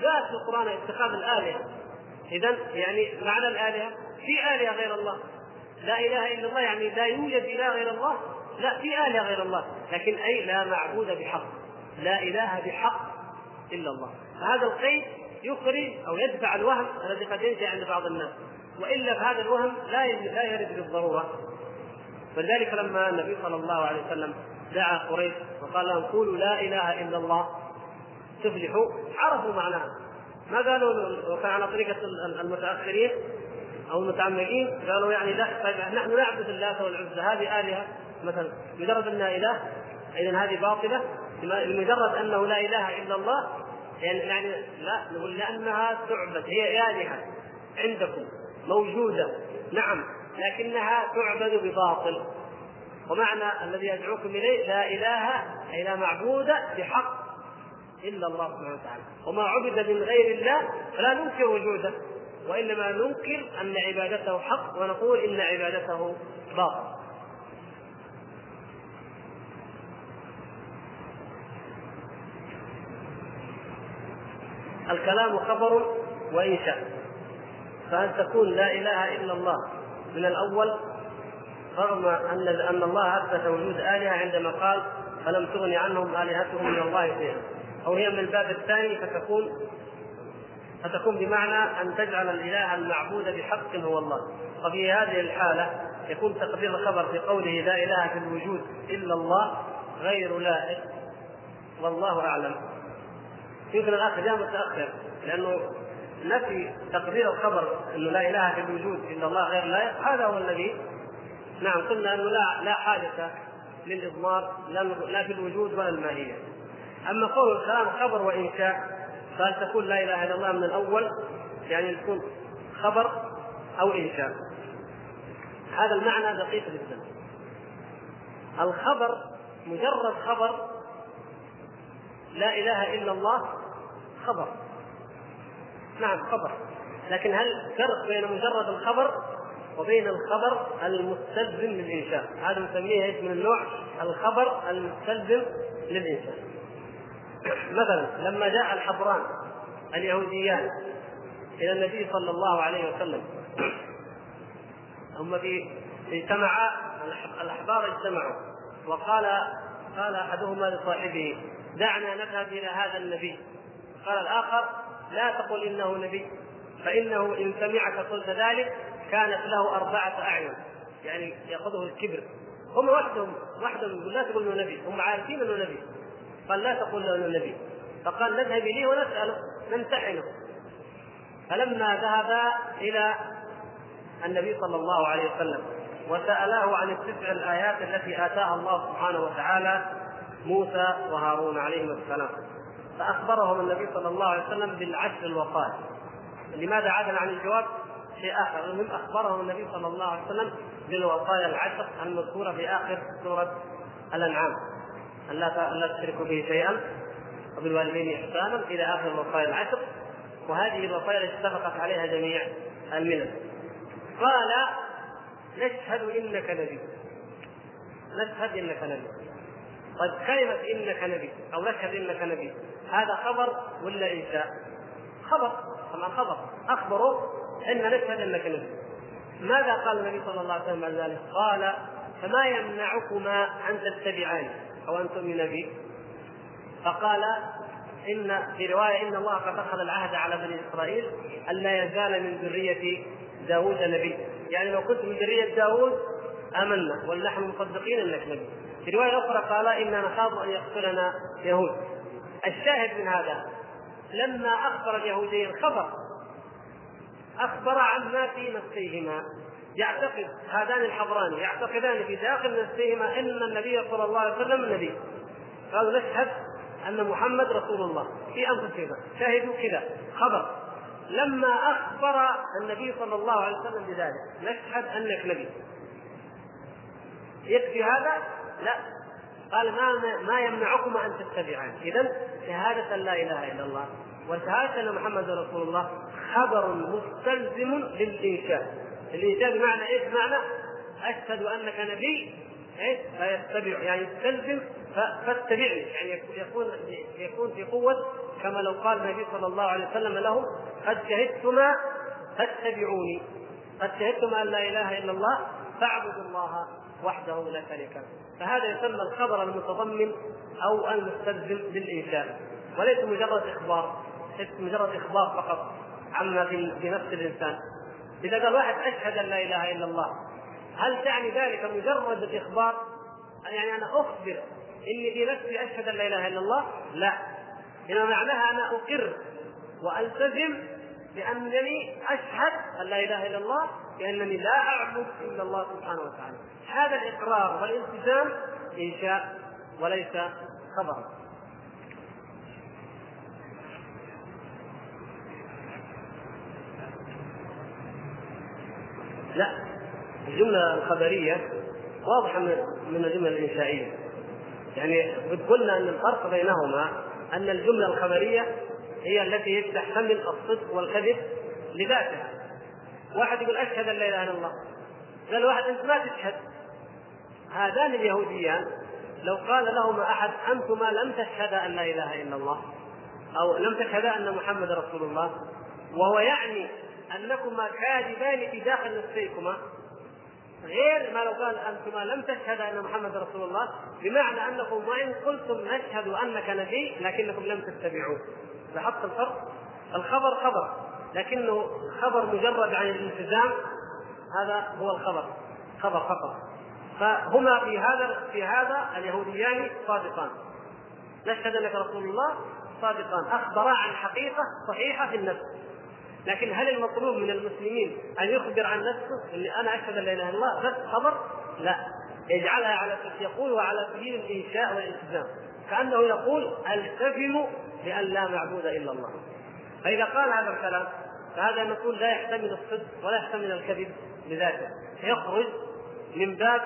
جاء في القرآن اتخاذ الآلهة. إذا يعني معنى الآلهة في آلهة غير الله. لا إله إلا الله يعني لا يوجد إله غير الله. لا في آلهة غير الله. لكن أي لا معبود بحق. لا إله بحق إلا الله. فهذا القيد يخرج أو يدفع الوهم الذي قد ينشأ عند بعض الناس. وإلا فهذا الوهم لا لا يرد بالضرورة ولذلك لما النبي صلى الله عليه وسلم دعا قريش وقال لهم قولوا لا إله إلا الله. تفلحوا. عرفوا معناها. ما قالوا وكان على طريقة المتأخرين أو المتعمقين؟ قالوا يعني لا طيب نحن نعبد اللات والعزى هذه آلهة مثلا. مجرد أنها إله اذا هذه باطلة. لمجرد أنه لا إله إلا الله يعني يعني لا نقول لأنها تعبد هي آلهة عندكم موجودة. نعم لكنها تعبد بباطل. ومعنى الذي يدعوكم إليه لا إله أي لا معبود بحق إلا الله سبحانه وتعالى. وما عبد من غير الله فلا ننكر وجوده وإنما ننكر أن عبادته حق ونقول إن عبادته باطل. الكلام خبر وإنشاء. فأن تكون لا إله إلا الله من الأول رغم أن أن الله أثبت وجود آلهة عندما قال فلم تغن عنهم آلهتهم من الله شيئا. أو هي من الباب الثاني فتكون فتكون بمعنى أن تجعل الإله المعبود بحق هو الله. وفي هذه الحالة يكون تقدير الخبر في قوله لا إله في الوجود إلا الله غير لائق. والله أعلم. يمكن الاخ جاء متأخر لأنه نفي تقدير الخبر إنه لا إله في الوجود إلا الله غير لائق. هذا هو الذي نعم قلنا أنه لا لا حاجة للإضمار لا في الوجود ولا الماهيه أما قول الكلام خبر وإنشاء فهل تكون لا إله إلا الله من الأول؟ يعني تكون خبر أو إنشاء. هذا المعنى دقيق جدا. الخبر مجرد خبر لا إله إلا الله خبر. نعم خبر. لكن هل فرق بين مجرد الخبر وبين الخبر المستلزم للإنشاء هذا نسميه إيش من النوع الخبر المستلزم للإنشاء مثلا لما جاء الحبران اليهوديان إلى النبي صلى الله عليه وسلم هم في اجتمعا الأحبار اجتمعوا وقال قال أحدهما لصاحبه دعنا نذهب إلى هذا النبي. قال الآخر لا تقل إنه نبي فإنه إن سمعك قلت ذلك كانت له أربعة أعين يعني يأخذه الكبر. هم وحدهم وحدهم يقول لا تقول إنه نبي هم عارفين إنه نبي. قال لا تقول له إنه نبي. فقال نذهب إليه ونسأله نمتحنه. فلما ذهبا إلى النبي صلى الله عليه وسلم وسألاه عن التسع الآيات التي آتاها الله سبحانه وتعالى موسى وهارون عليهما السلام. فأخبرهم النبي صلى الله عليه وسلم بالعشر الوصايا لماذا عدل؟ عن الجواب؟ شيء آخر المهم أخبرهم النبي صلى الله عليه وسلم بالوصايا العشر المذكورة في آخر سورة الأنعام. أن لا تشركوا به شيئا وبالوالدين إحسانا إلى آخر الوصايا العشر. وهذه الوصايا التي اتفقت عليها جميع الملل. قال نشهد إنك نبي. نشهد إنك نبي. طيب كلمة إنك نبي أو نشهد إنك نبي هذا خبر ولا إنشاء؟ خبر طبعا خبر. أخبروا أن نشهد أنك نبي ماذا قال النبي صلى الله عليه وسلم بعد ذلك؟ قال فما يمنعكما أن تتبعاني أو أن تؤمن بي؟ فقال إن في رواية إن الله قد أخذ العهد على بني إسرائيل ألا يزال من ذرية داوود نبي. يعني لو كنت من ذرية داوود آمنا. ونحن مصدقين أنك نبي. في رواية أخرى قال إنا نخاف أن يقتلنا يهود. الشاهد من هذا لما أخبر اليهودي الخبر أخبر عما في نفسيهما. يعتقد هذان الحبران يعتقدان في داخل نفسيهما إن النبي صلى الله عليه وسلم نبي. قالوا نشهد أن محمد رسول الله في أنفسهما. شهدوا كذا. خبر. لما أخبر النبي صلى الله عليه وسلم بذلك نشهد أنك نبي. يكفي هذا؟ لا. قال ما ما يمنعكما أن تتبعان. اذا شهادة لا إله إلا الله. وشهاده ان محمد رسول الله خبر مستلزم للإنشاء. الإنشاء بمعنى إيش؟ بمعنى أشهد أنك نبي إيش؟ فيتبع يعني يستلزم فاتبعني. يعني يكون يكون في قوة كما لو قال النبي صلى الله عليه وسلم لهم قد شهدتما فاتبعوني. قد شهدتما أن لا إله إلا الله فاعبدوا الله وحده لا شريك له. فهذا يسمى الخبر المتضمن أو المستلزم للإنشاء. وليس مجرد إخبار. ليس مجرد إخبار فقط عما في نفس الإنسان. إذا قال واحد أشهد أن لا إله إلا الله هل تعني ذلك مجرد الإخبار؟ يعني أنا أخبر إني في نفسي أشهد أن لا إله إلا الله؟ لا. إنما معناها أنا أقر وألتزم بأنني أشهد أن لا إله إلا الله بأنني لا أعبد إلا الله سبحانه وتعالى. هذا الإقرار والالتزام انشاء وليس خبرا. لا الجملة الخبرية واضحة من الجملة الإنشائية. يعني قلنا أن الفرق بينهما أن الجملة الخبرية هي التي تحتمل الصدق والكذب لذاتها. واحد يقول أشهد أن لا إله إلا الله. قال واحد أنت ما تشهد. هذان اليهوديان لو قال لهما أحد أنتما لم تشهدا أن لا إله إلا الله أو لم تشهدا أن محمد رسول الله وهو يعني أنكما كاذبان في داخل نفسيكما. غير ما لو قال انتما لم تشهدا أن محمد رسول الله بمعنى أنكم وإن قلتم نشهد أنك نبي لكنكم لم تتبعوه لاحظت الفرق؟ الخبر خبر لكنه خبر مجرد عن الالتزام. هذا هو الخبر خبر فقط. فهما في هذا في هذا اليهوديان صادقان. نشهد أنك رسول الله صادقان. أخبرا عن حقيقة صحيحة في النفس. لكن هل المطلوب من المسلمين أن يخبر عن نفسه اني أنا اشهد ان لا إله إلا الله بس خبر؟ لا. يجعلها على يقول على سبيل الإنشاء والالتزام. كأنه يقول ألتزم بأن لا معبود إلا الله. فإذا قال هذا الكلام فهذا نقول لا يحتمل الصدق ولا يحتمل الكذب بذاته يخرج من باب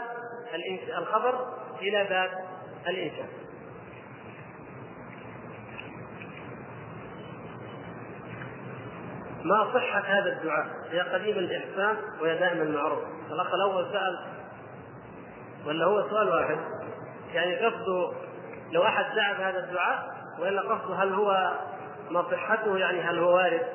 الخبر إلى باب الإنشاء. ما صحة هذا الدعاء. يا قديم الإحسان ويا دائم المعروف الأخ الأول سأل ولا هو سؤال واحد؟ يعني قصده لو أحد دعا بهذا الدعاء وإلا قصده هل هو ما صحته؟ يعني هل هو وارد؟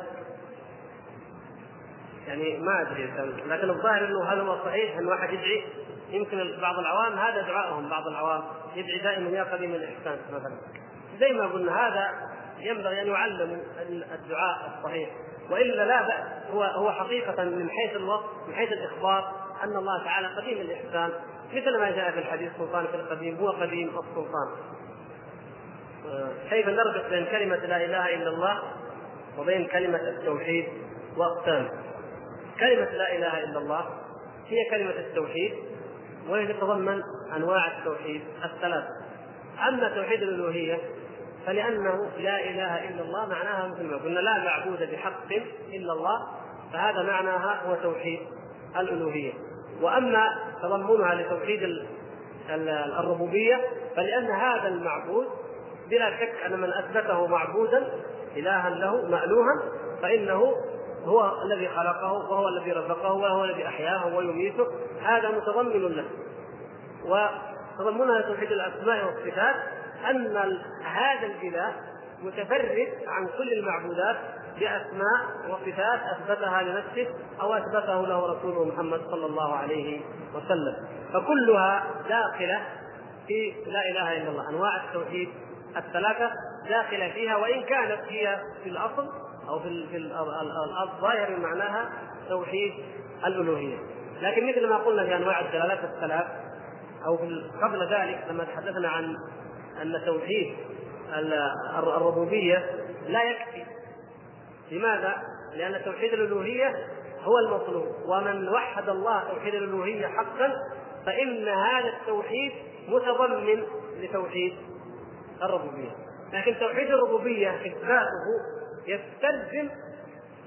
يعني ما أدري لكن الظاهر أنه هل هو صحيح أن واحد يدعي؟ يمكن بعض العوام هذا دعائهم بعض العوام يدعي دائما يا قديم الإحسان مثلا. زي ما قلنا هذا ينبغي أن يعلم الدعاء الصحيح. وإلا لا بأس. هو هو حقيقة من حيث الوقت من حيث الإخبار أن الله تعالى قديم الاحسان مثل ما جاء في الحديث سلطان في القديم هو قديم السلطان. كيف نربط بين كلمة لا إله إلا الله وبين كلمة التوحيد وأقسامه كلمة لا إله إلا الله هي كلمة التوحيد وهي تتضمن أنواع التوحيد الثلاث أما توحيد الألوهية فلأنه لا إله إلا الله معناها مثل ما قلنا لا معبود بحق إلا الله فهذا معناها هو توحيد الألوهية. وأما تضمنها لتوحيد الربوبية فلأن هذا المعبود بلا شك أن من أثبته معبودا إلها له مألوها فإنه هو الذي خلقه وهو الذي رزقه وهو الذي أحياه ويميته. هذا متضمن له. وتضمنها توحيد الأسماء والصفات أن هذا الاله متفرد عن كل المعبودات بأسماء وصفات أثبتها لنفسه أو أثبته له رسوله محمد صلى الله عليه وسلم. فكلها داخلة في لا إله إلا الله. أنواع التوحيد الثلاثة داخلة فيها وإن كانت هي في الأصل أو في الظاهر معناها توحيد الألوهية. لكن مثل ما قلنا في أنواع الدلالات الثلاث أو قبل ذلك لما تحدثنا عن أن توحيد الربوبية لا يكفي. لماذا؟ لأن توحيد الألوهية هو المطلوب. ومن وحد الله توحيد الألوهية حقا فإن هذا التوحيد متضمن لتوحيد الربوبية. لكن توحيد الربوبية اثباته يستلزم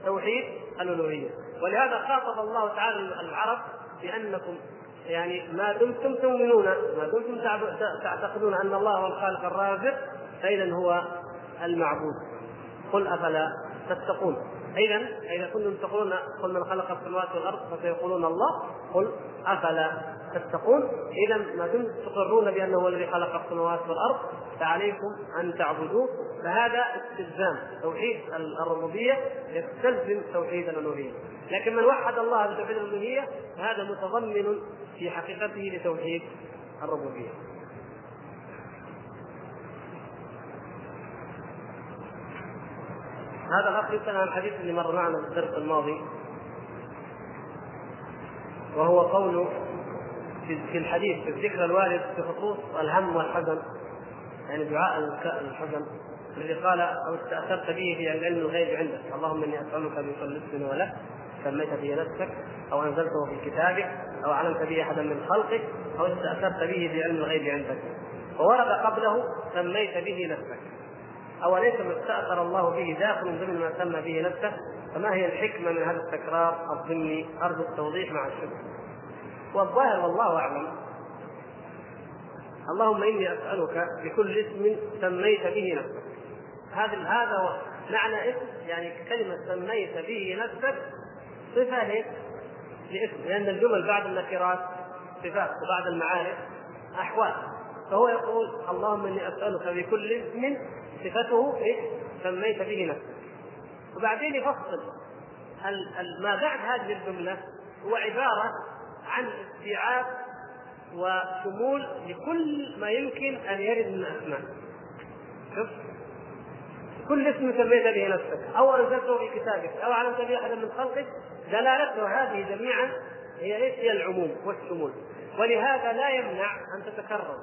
توحيد الألوهية. ولهذا خاطب الله تعالى العرب بأنكم يعني ما دمتم تؤمنون ما دمتم تعتقدون أن الله هو الخالق الرازق فاذا هو المعبود. قل أفلا تتقون. اذا إذا كنتم تقولون قل من خلق السماوات والأرض فسيقولون الله قل أفلا تتقون. اذا ما دمتم تقرون بأنه هو الذي خلق السماوات والأرض فعليكم أن تعبدوه. فهذا استلزام توحيد الربوبية يستلزم توحيد الألوهية. لكن من وحد الله بتوحيد الألوهية فهذا متضمن في حقيقته لتوحيد الربوبية. هذا الاخ يسال عن الحديث اللي مر معنا في الدرس الماضي وهو قول في الحديث في الذكر الوارد في خصوص الهم والحزن يعني دعاء الحزن الذي قال أو استأثرت به في علم الغيب عندك. اللهم إني أسألك بكل اسم ولك سميت به نفسك أو أنزلته في كتابك أو علمت به أحدا من خلقك أو استأثرت به في علم الغيب عندك. وورد قبله سميت به نفسك. أوليس ما استأثر الله به داخل ضمن ما سمى به نفسه؟ فما هي الحكمة من هذا التكرار؟ الضمني أرجو التوضيح مع الشكر. والظاهر والله أعلم. اللهم إني أسألك بكل اسم سميت به نفسك. هذا هذا معنى اسم يعني كلمة سميت به نفسك صفة لاسم لأن الجمل بعد النكرات صفات وبعد المعارف أحوال. فهو يقول اللهم إني أسألك بكل اسم صفته إيش؟ سميت به نفسك. وبعدين يفصل ما بعد هذه الجملة هو عبارة عن استيعاب وشمول لكل ما يمكن أن يرد من الأسماء. شوف. كل اسم سميت به نفسك أو أنزلته في كتابك أو علمت به أحدا من خلقك دلالته هذه جميعا هي؟ هي العموم والشمول ولهذا لا يمنع أن تتكرر.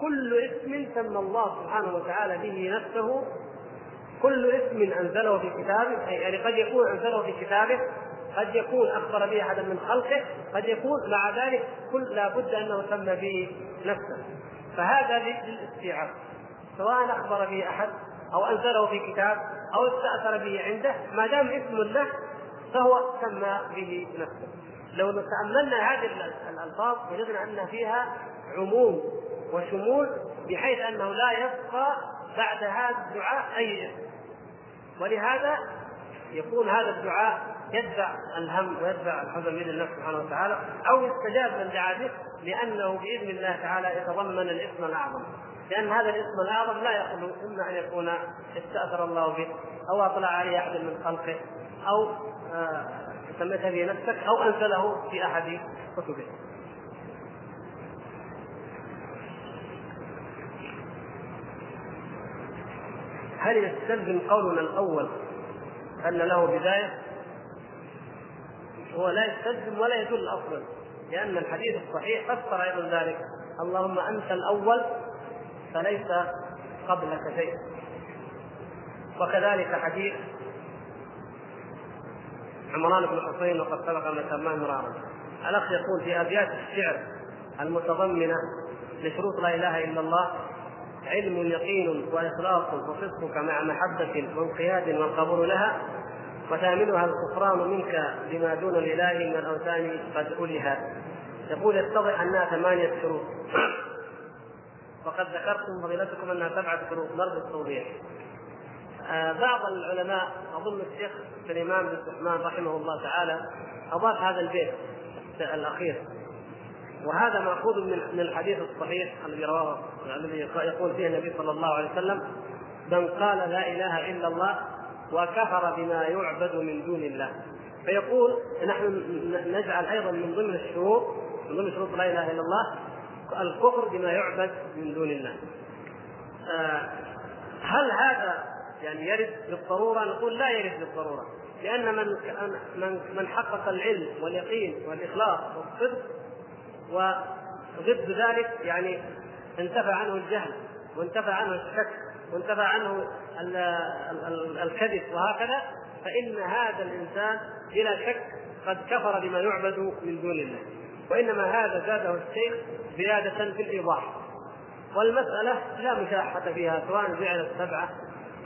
كل اسم سمى الله سبحانه وتعالى به نفسه كل اسم أنزله في كتابه يعني قد يكون أنزله في كتابه قد يكون أخبر به أحدا من خلقه قد يكون مع ذلك كل لابد أنه سمى به نفسه. فهذا للاستيعاب سواء أخبر به أحد أو أنزله في كتاب أو استأثر به عنده ما دام اسم له فهو سمى به نفسه. لو تأملنا هذه الألفاظ وجدنا أن فيها عموم وشمول بحيث أنه لا يبقى بعد هذا الدعاء أي اسم. ولهذا يكون هذا الدعاء يدفع الهم ويدفع الحزن باذن الله سبحانه وتعالى أو يستجاب من دعا به لأنه بإذن الله تعالى يتضمن الاسم الأعظم. لأن هذا الاسم الاعظم لا يخلو إما أن يكون استأثر الله به أو أطلع عليه أحد من خلقه أو آه سميت به نفسك أو أنزله في أحد كتبه هل يستلزم قولنا الأول أن له بداية؟ هو لا يستلزم ولا يدل أصلا لأن الحديث الصحيح فسر أيضا ذلك اللهم أنت الأول فليس قبلك شيء. وكذلك حديث عمران بن حسين وقد سبق أن ذكرناه مرارا. الأخ يقول في أبيات الشعر المتضمنة لشروط لا إله إلا الله علم يقين وإخلاص وصدقك مع محبة وانقياد والقبول لها وثامنها الكفران منك بما دون الإله من الأوثان قد الها يقول يتضح أنها ثمانية شروط. وقد ذكرتم فضيلتكم أنها سبعه شروط نرجو التوضيح آه بعض العلماء أظن الشيخ سليمان بن سحمان رحمه الله تعالى أضاف هذا البيت الأخير. وهذا مأخوذ من الحديث الصحيح الذي رواه الذي يقول فيه النبي صلى الله عليه وسلم من قال لا إله إلا الله وكفر بما يعبد من دون الله. فيقول نحن نجعل أيضا من ضمن الشروط من ضمن شروط لا إله إلا الله الكفر بما يعبد من دون الله آه، هل هذا يعني يرد بالضرورة؟ نقول لا يرد بالضرورة لأن من من من حقق العلم واليقين والإخلاص والصدق وضد ذلك يعني انتفى عنه الجهل وانتفى عنه الشك وانتفى عنه الكذب وهكذا فإن هذا الإنسان بلا شك قد كفر بما يعبد من دون الله وإنما هذا زاده الشيخ زيادة في الإيضاح. والمسألة لا مشاحة فيها سواء جعلت سبعة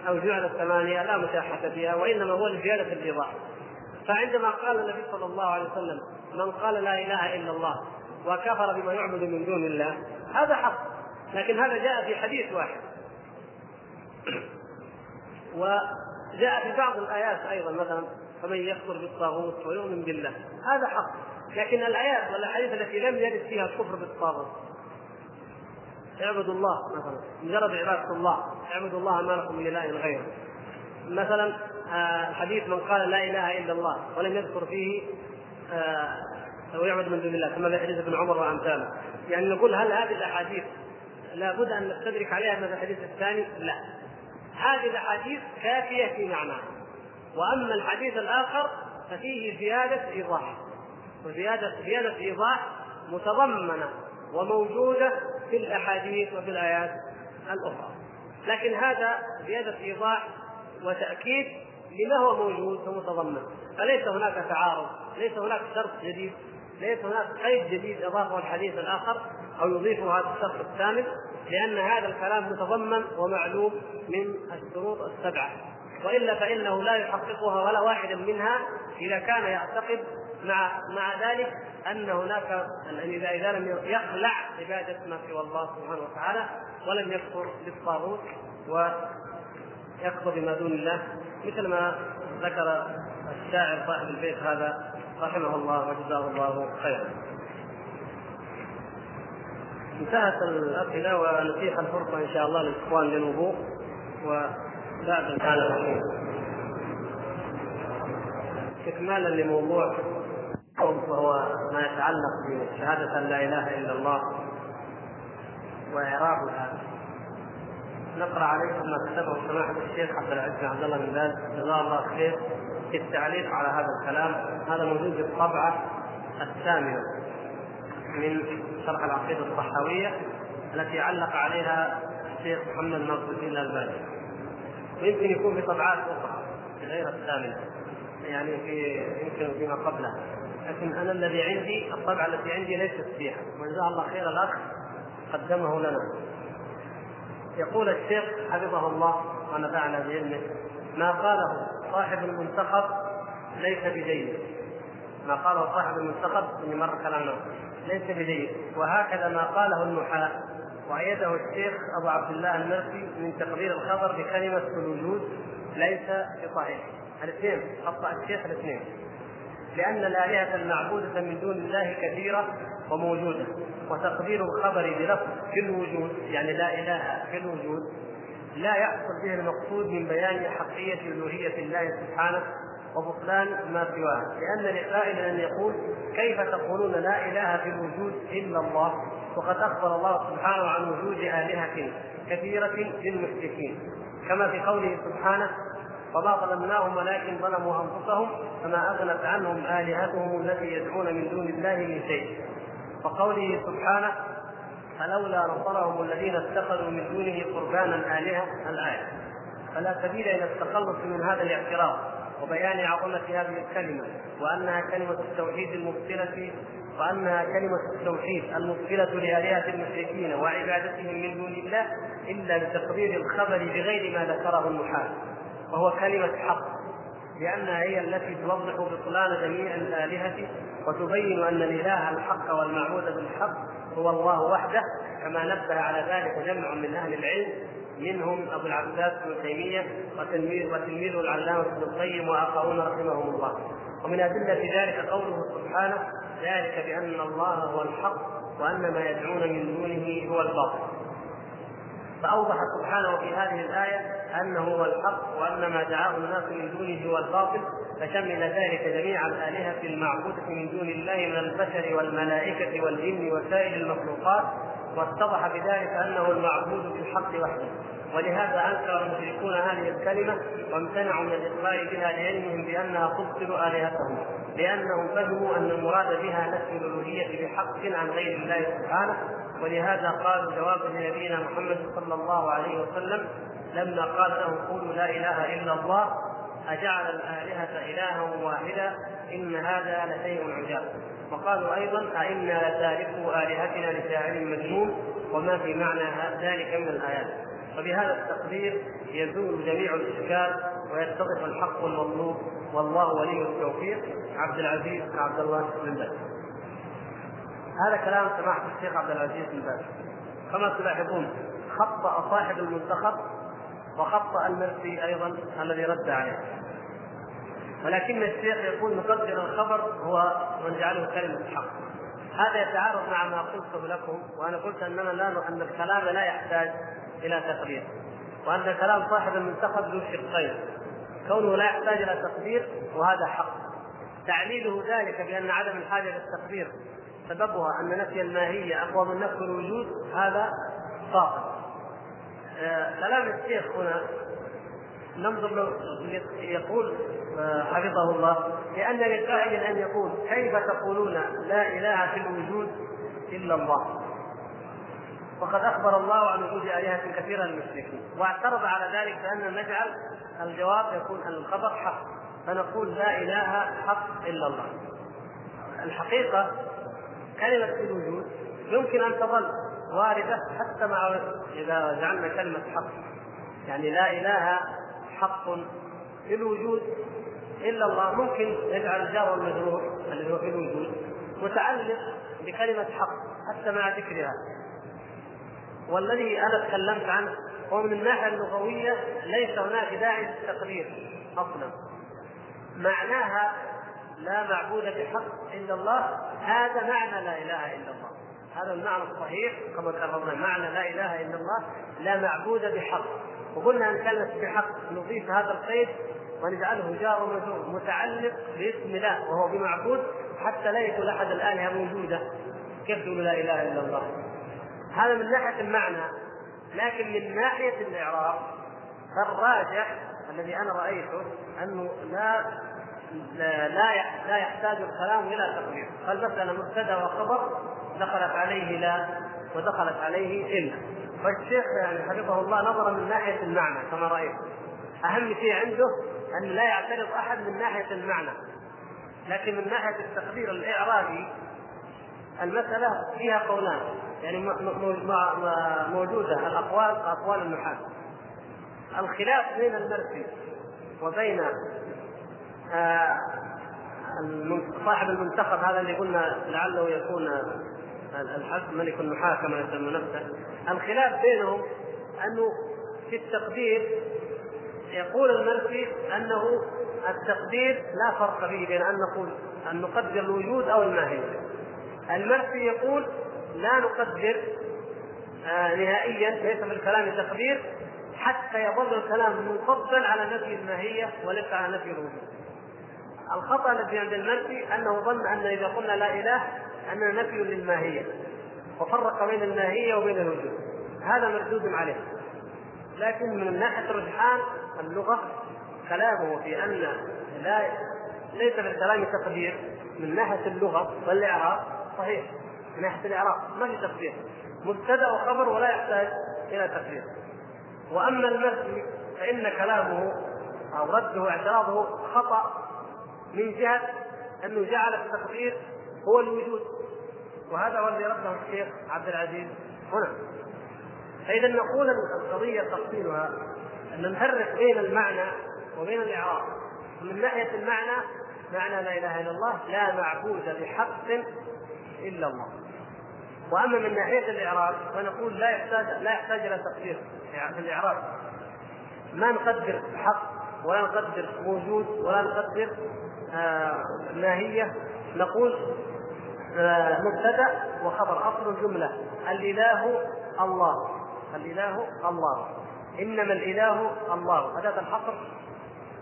أو جعلت ثمانية لا مشاحة فيها وإنما هو الزيادة في الإيضاح. فعندما قال النبي صلى الله عليه وسلم من قال لا إله إلا الله وكفر بما يعبد من دون الله هذا حق لكن هذا جاء في حديث واحد. وجاء في بعض الآيات أيضا مثلا فمن يكفر بالطاغوت ويؤمن بالله هذا حق. لكن الآيات والأحاديث التي لم يرد فيها الكفر بالطاغوت. اعبدوا الله مثلا. مجرد عبادة الله. اعبدوا الله ما لكم من إله غيره. مثلا آه، حديث من قال لا إله إلا الله ولم يذكر فيه آه، أو يعبد من دون الله كما في حديث ابن عمر وأمثاله. يعني نقول هل هذه الأحاديث لابد أن نستدرك عليها مثل الحديث الثاني؟ لا. هذه الأحاديث كافية في معناها. وأما الحديث الآخر ففيه زيادة إيضاح. وزيادة زيادة إيضاح متضمنة وموجودة في الأحاديث وفي الآيات الأخرى. لكن هذا زيادة إيضاح وتأكيد لما هو موجود ومتضمن. فليس هناك تعارض ليس هناك شرط جديد ليس هناك قيد جديد اضافه الحديث الآخر أو يضيفه هذا الشرط الثامن لأن هذا الكلام متضمن ومعلوم من الشروط السبعة. وإلا فإنه لا يحققها ولا واحدا منها إذا كان يعتقد مع مع ذلك أن هناك إذا إذا لم يخلع عبادة ما سوى الله سبحانه وتعالى ولم يكفر بالطاغوت ويكفر بما دون الله مثل ما ذكر الشاعر صاحب البيت هذا رحمه الله وجزاه الله خيرا. انتهت الأسئلة ونتيح الفرصة إن شاء الله للإخوان للوضوء وبعد كان استكمالا لموضوع وهو ما يتعلق بشهادة أن لا إله إلا الله وإعرابها. نقرأ عليكم ما كتبه سماحة الشيخ عبد العزيز بن عبد الله بن باز. جزاه الله خير في التعليق على هذا الكلام. هذا موجود في الطبعة الثامنة من شرح العقيدة الصحويه التي علق عليها الشيخ محمد ناصر الدين الألباني. ويمكن يكون في طبعات أخرى غير الثامنة يعني في يمكن فيما قبلها. لكن أنا الذي عندي الطبعة التي عندي ليست فيها وجزاه الله خير الأخ قدمه لنا. يقول الشيخ حفظه الله ونفعنا بعلمه ما قاله صاحب المنتخب ليس بجيد. ما قاله صاحب المنتخب اللي مر كلامنا ليس بجيد. وهكذا ما قاله النحاة وأيده الشيخ أبو عبد الله المرسي من تقرير الخبر بكلمة الوجود ليس بصحيح. الاثنين خطأ الشيخ الاثنين. لأن الآلهة المعبودة من دون الله كثيرة وموجودة. وتقدير الخبر بلفظ في الوجود يعني لا إله في الوجود لا يحصل به المقصود من بيان حقية ألوهية الله سبحانه وبطلان ما سواه. لأن لقائل أن يقول كيف تقولون لا إله في الوجود إلا الله؟ وقد أخبر الله سبحانه عن وجود آلهة كثيرة للمشركين. كما في قوله سبحانه وما ظلمناهم ولكن ظلموا أنفسهم فما أغنت عنهم آلهتهم التي يدعون من دون الله من شيء. وقوله سبحانه فلولا نصرهم الذين اتخذوا من دونه قربانا آلهة الآية فلا سبيل إلى التخلص من هذا الاعتراف وبيان عظمة هذه الكلمة وأنها كلمة التوحيد المبطلة وأنها كلمة التوحيد المبطلة لآلهة المشركين وعبادتهم من دون الله إلا بتقرير الخبر بغير ما ذكره المحال. وهو كلمة حق لأنها هي التي توضح بطلان جميع الآلهة وتبين أن الإله الحق والمعبود بالحق هو الله وحده. كما نبه على ذلك جمع من أهل العلم منهم أبو العباس بن تيمية وتلميذ وتلميذه العلامة ابن القيم وآخرون رحمهم الله. ومن أدلة ذلك قوله سبحانه ذلك بأن الله هو الحق وأن ما يدعون من دونه هو الباطل. فأوضح سبحانه في هذه الآية أنه هو الحق وأن ما دعاه الناس من دونه هو الباطل فشمل ذلك جميع الآلهة المعبودة من دون الله من البشر والملائكة والجن وسائر المخلوقات واتضح بذلك أنه المعبود في الحق وحده. ولهذا أنكر المشركون هذه الكلمة وامتنعوا من الاقرار بها لعلمهم بأنها تبطل آلهتهم لأنهم فهموا أن المراد بها نفي الألوهية بحق عن غير الله سبحانه. ولهذا قالوا جوابا لنبينا محمد صلى الله عليه وسلم لما قال لهم قولوا لا إله إلا الله أجعل الآلهة إلها واحدا إن هذا لشيء عجاب. وقالوا أيضا أئنا لتاركوا آلهتنا لشاعر مجنون وما في معنى ذلك من الآيات. وبهذا التقدير يزول جميع الإشكال ويتضح الحق المطلوب والله ولي التوفيق عبد العزيز عبد الله بن باز هذا كلام سماحة الشيخ عبد العزيز بن باز. كما تلاحظون خطأ صاحب المنتخب وخطأ المرسي أيضا الذي رد عليه. ولكن الشيخ يقول مقدر الخبر هو من جعله كلمة حق هذا يتعارض مع ما قلته لكم وأنا قلت أننا لا أن الكلام لا يحتاج إلى تقدير. وأن كلام صاحب المنتخب ذو شقين. كونه لا يحتاج إلى تقدير وهذا حق. تعليله ذلك بأن عدم الحاجة للتقدير سببها أن نفي الماهية أقوى من نفي الوجود هذا باطل. آه كلام الشيخ هنا ننظر له يقول آه حفظه الله لأن للقائل أن يقول كيف تقولون لا إله في الوجود إلا الله؟ وقد أخبر الله عن وجود آلهة كثيرة للمشركين واعترض على ذلك بأن نجعل الجواب يكون أن الخبر حق فنقول لا إله حق إلا الله. الحقيقة كلمة في الوجود يمكن أن تظل واردة حتى مع إذا جعلنا كلمة حق يعني لا إله حق في الوجود إلا الله. ممكن يجعل الجار والمجرور الذي هو في الوجود متعلق بكلمة حق حتى مع ذكرها. والذي أنا تكلمت عنه هو من الناحية اللغوية ليس هناك داعي للتقدير أصلا. معناها لا معبود بحق الا الله. هذا معنى لا إله إلا الله. هذا المعنى الصحيح. كما قررنا معنى لا إله إلا الله لا معبود بحق. وقلنا إن كلمة بحق نضيف هذا القيد ونجعله جار ومجرور متعلق باسم الله وهو بمعبود حتى لا يكون أحد الالهه موجودة. كيف لا إله إلا الله؟ هذا من ناحية المعنى لكن من ناحية الإعراب فالراجح الذي أنا رأيته أنه لا لا لا يحتاج الكلام إلى تقدير. فالمساله مبتدأ وخبر دخلت عليه لا ودخلت عليه إلا. فالشيخ يعني حفظه الله نظر من ناحية المعنى كما رأيت. أهم شيء عنده أن لا يعترض أحد من ناحية المعنى. لكن من ناحية التقدير الإعرابي المسألة فيها قولان. يعني موجودة الأقوال أقوال النحاة الخلاف بين المرسي وبين صاحب المنتخب هذا اللي قلنا لعله يكون الحسن ملك النحاة كما يسمى نفسه الخلاف بينهم أنه في التقدير يقول المرسي أنه التقدير لا فرق به بين أن نقول أن نقدر الوجود أو الماهية. المرسي يقول لا نقدر آه نهائيا ليس في الكلام تقدير حتى يظل الكلام مفضل على نفي الماهية وليس على نفي الوجود. الخطأ الذي عند المرسي أنه ظن أن إذا قلنا لا إله أننا نفي للماهية وفرق بين الماهية وبين الوجود. هذا مردود عليه. لكن من ناحية الرجحان اللغة كلامه في أن لا ليس في الكلام تقدير. من ناحية اللغة والإعراب صحيح. من ناحية الإعراب ما في تقدير. مبتدأ وخبر ولا يحتاج إلى تقدير. وأما المرسي فإن كلامه أو رده واعتراضه خطأ. من جهة أنه جعل التقدير هو الوجود. وهذا هو الذي رده الشيخ عبد العزيز هنا. فإذا نقول القضية تفصيلها أن نفرق بين المعنى وبين الإعراب. من ناحية المعنى معنى لا إله إلا الله لا معبود بحق إلا الله. وأما من ناحية الإعراب فنقول لا يحتاج لا يحتاج إلى تقدير في الإعراب. ما نقدر حق ولا نقدر موجود ولا نقدر آه ماهيه نقول آه مبتدأ وخبر أصل الجملة الإله الله الإله الله إنما الإله الله أداة الحصر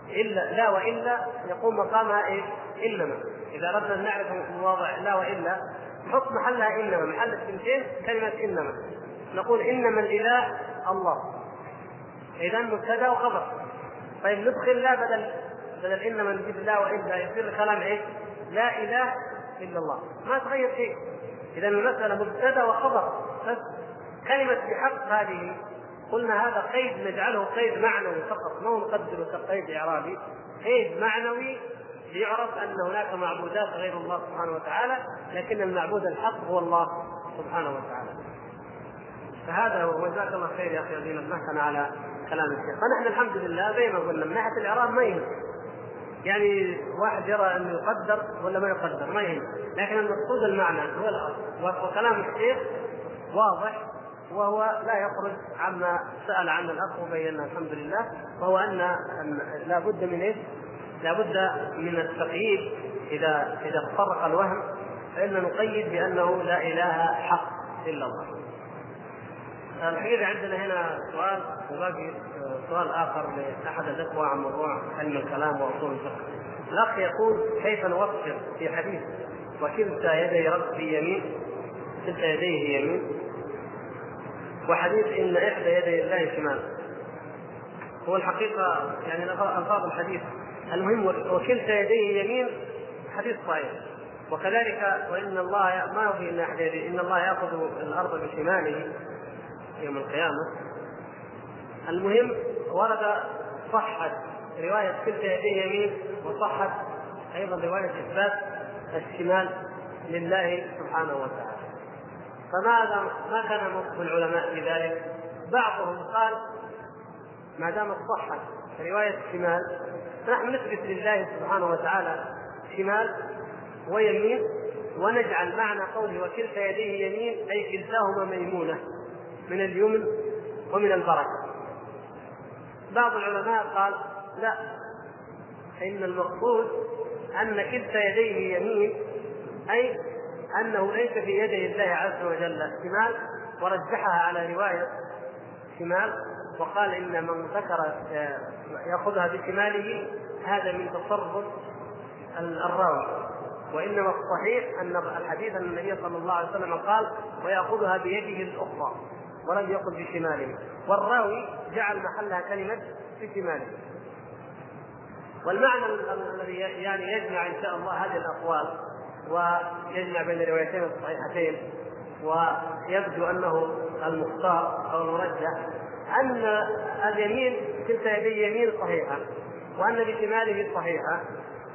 إلا لا وإلا يقوم مقامها إيه؟ إنما. إذا أردنا أن نعرف مواضع لا وإلا نحط محلها إنما محل الثنتين كلمة إنما. نقول إنما الإله الله. اذا مبتدأ وخبر. طيب ندخل لا بدل بدل إنما نجيب لا والا يصير الكلام إيه؟ لا إله إلا الله. ما تغير شيء. إذا المسألة مبتدأ وخبر. بس كلمة بحق هذه قلنا هذا قيد نجعله قيد معنوي فقط. ما هو نقدره كقيد إعرابي. إيه معنوي ليعرف أن هناك معبودات غير الله سبحانه وتعالى لكن المعبود الحق هو الله سبحانه وتعالى. فهذا هو. وجزاك الله خير يا أخي الذين على كلام الشيخ. فنحن الحمد لله زي ما قلنا من ناحية الإعراب ما يهم. يعني واحد يرى أنه يقدر ولا ما يقدر ما يهم لكن المقصود المعنى هو الأصل وكلام الشيخ واضح وهو لا يخرج عما سأل عنه الاخ وبينا الحمد لله وهو ان لا بد من إيش؟ لا بد من التقييد اذا إذا تفرق الوهم فإن نقيد بأنه لا إله حق إلا الله. الحقيقة عندنا هنا سؤال وباقي سؤال آخر لأحد الإخوة عن موضوع علم الكلام وأصول الفقه. الأخ يقول كيف نوفر في حديث وكلتا يدي ربي يمين كلتا يديه يمين وحديث إن إحدى يدي الله شمال. هو الحقيقة يعني ألفاظ الحديث المهم وكلتا يديه يمين حديث صحيح وكذلك وإن الله ما في احد إن الله يأخذ الأرض بشماله يوم القيامة المهم ورد صحت رواية كلتا يديه يمين وصحت أيضا رواية إثبات الشمال لله سبحانه وتعالى فماذا ما كان موقف العلماء في ذلك؟ بعضهم قال ما دامت صحت رواية الشمال فنحن نثبت لله سبحانه وتعالى شمال ويمين ونجعل معنى قوله وكلتا يديه يمين أي كلتاهما ميمونة من اليمن ومن البركة بعض العلماء قال لا ان المقصود أن كلتا يديه يمين أي أنه ليس في يدي الله عز وجل شمال ورجحها على رواية شمال وقال إن من ذكر يأخذها بشماله هذا من تصرف الراوي. وإنما الصحيح أن الحديث أن النبي صلى الله عليه وسلم قال ويأخذها بيده الأخرى. ولم يقل بشماله. والراوي جعل محلها كلمة بشماله. والمعنى الذي يعني يجمع إن شاء الله هذه الأقوال ويجمع بين الروايتين الصحيحتين ويبدو أنه المختار أو المرجح أن اليمين كلتا يدي يمين صحيحة وأن بشماله صحيحة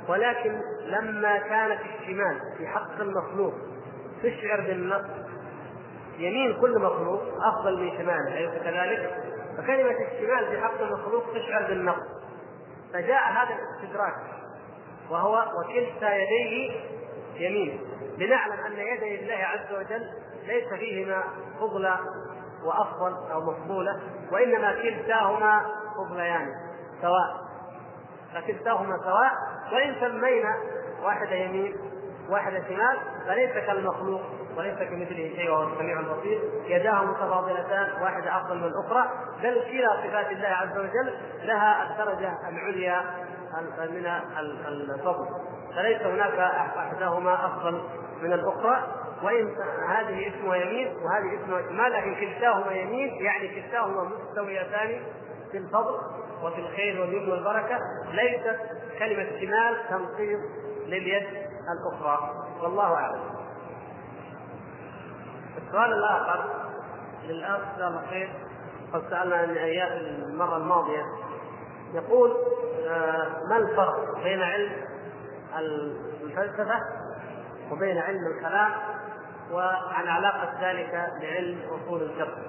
ولكن لما كانت الشمال في حق المخلوق تشعر بالنقص يمين كل مخلوق أفضل من شماله أليس كذلك؟ فكلمة الشمال في حق المخلوق تشعر بالنقص فجاء هذا الاستدراك وهو وكلتا يديه يمين لنعلم أن يدي الله عز وجل ليس فيهما فضلى وأفضل أو مفضولة وإنما كلتاهما فضليان سواء فكلتاهما سواء وإن سمينا واحدة يمين واحدة شمال فليس كالمخلوق وليس كمثله شيء وهو السميع البصير. يداه متفاضلتان واحدة أفضل من الأخرى. بل كلا صفات الله عز وجل لها الدرجة العليا من الفضل. فليس هناك أحداهما أفضل من الأخرى. وإن هذه اسمها يمين وهذه اسمها شمال لكن كلتاهما يمين يعني كلتاهما مستويتان في الفضل وفي الخير واليمن والبركة. ليست كلمة شمال تنقيض لليد الأخرى. والله أعلم. السؤال الآخر للأخ جزاه الله خير قد سألنا عن أيام المرة الماضية. يقول آه، ما الفرق بين علم الفلسفة وبين علم الكلام؟ وعن علاقة ذلك بعلم أصول الفقه.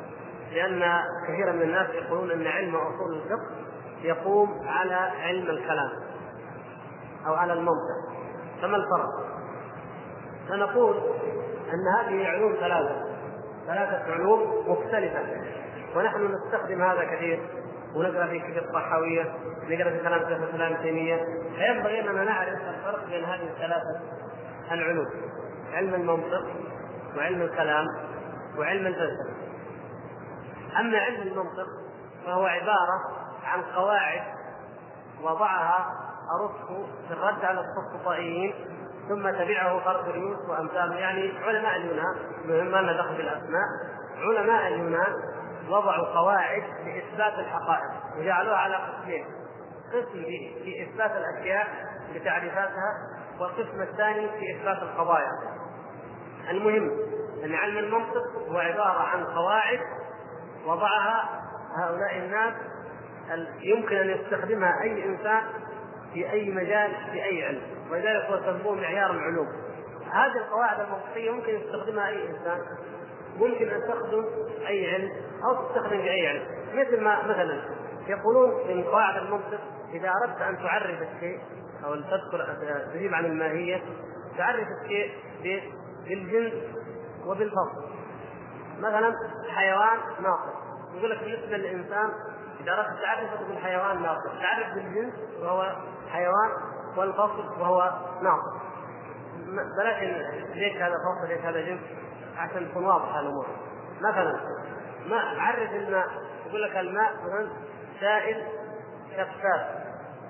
لأن كثيرا من الناس يقولون أن علم أصول الفقه يقوم على علم الكلام أو على المنطق. فما الفرق؟ فنقول أن هذه علوم ثلاثة ثلاثة علوم مختلفة ونحن نستخدم هذا كثير ونقرأ في كتب الطحاوية نقرأ في كلام شيخ الإسلام تيمية فينبغي أننا نعرف الفرق بين هذه الثلاثة العلوم علم المنطق وعلم الكلام وعلم الفلسفة أما علم المنطق فهو عبارة عن قواعد وضعها ارسطو في الرد على السقطائيين ثم تبعه قرطريوس وأمثاله. يعني علماء اليونان ما لنا دخل بالاسماء علماء اليونان وضعوا قواعد لإثبات الحقائق وجعلوها على قسمين. قسم في إثبات الأشياء بتعريفاتها والقسم الثاني في إثبات القضايا. المهم أن علم المنطق هو عبارة عن قواعد وضعها هؤلاء الناس يمكن أن يستخدمها أي إنسان في أي مجال في أي علم. ولذلك هو سموه معيار العلوم. هذه القواعد المنطقية ممكن يستخدمها أي إنسان. ممكن أن تخدم أي علم أو تستخدم في أي علم. مثل ما مثلا يقولون من قواعد المنطق إذا أردت أن تعرف الشيء أو تذكر تجيب عن الماهية تعرف الشيء بالجنس وبالفصل مثلا حيوان ناطق يقول لك بالنسبة للإنسان اذا اردت تعرفه تقول حيوان ناطق تعرف بالجنس وهو حيوان والفصل وهو ناطق بلاش ليش هذا فصل ليش هذا جنس؟ عشان تكون واضحه الأمور. مثلا ما عرف الماء يقول لك الماء مثلا سائل شفاف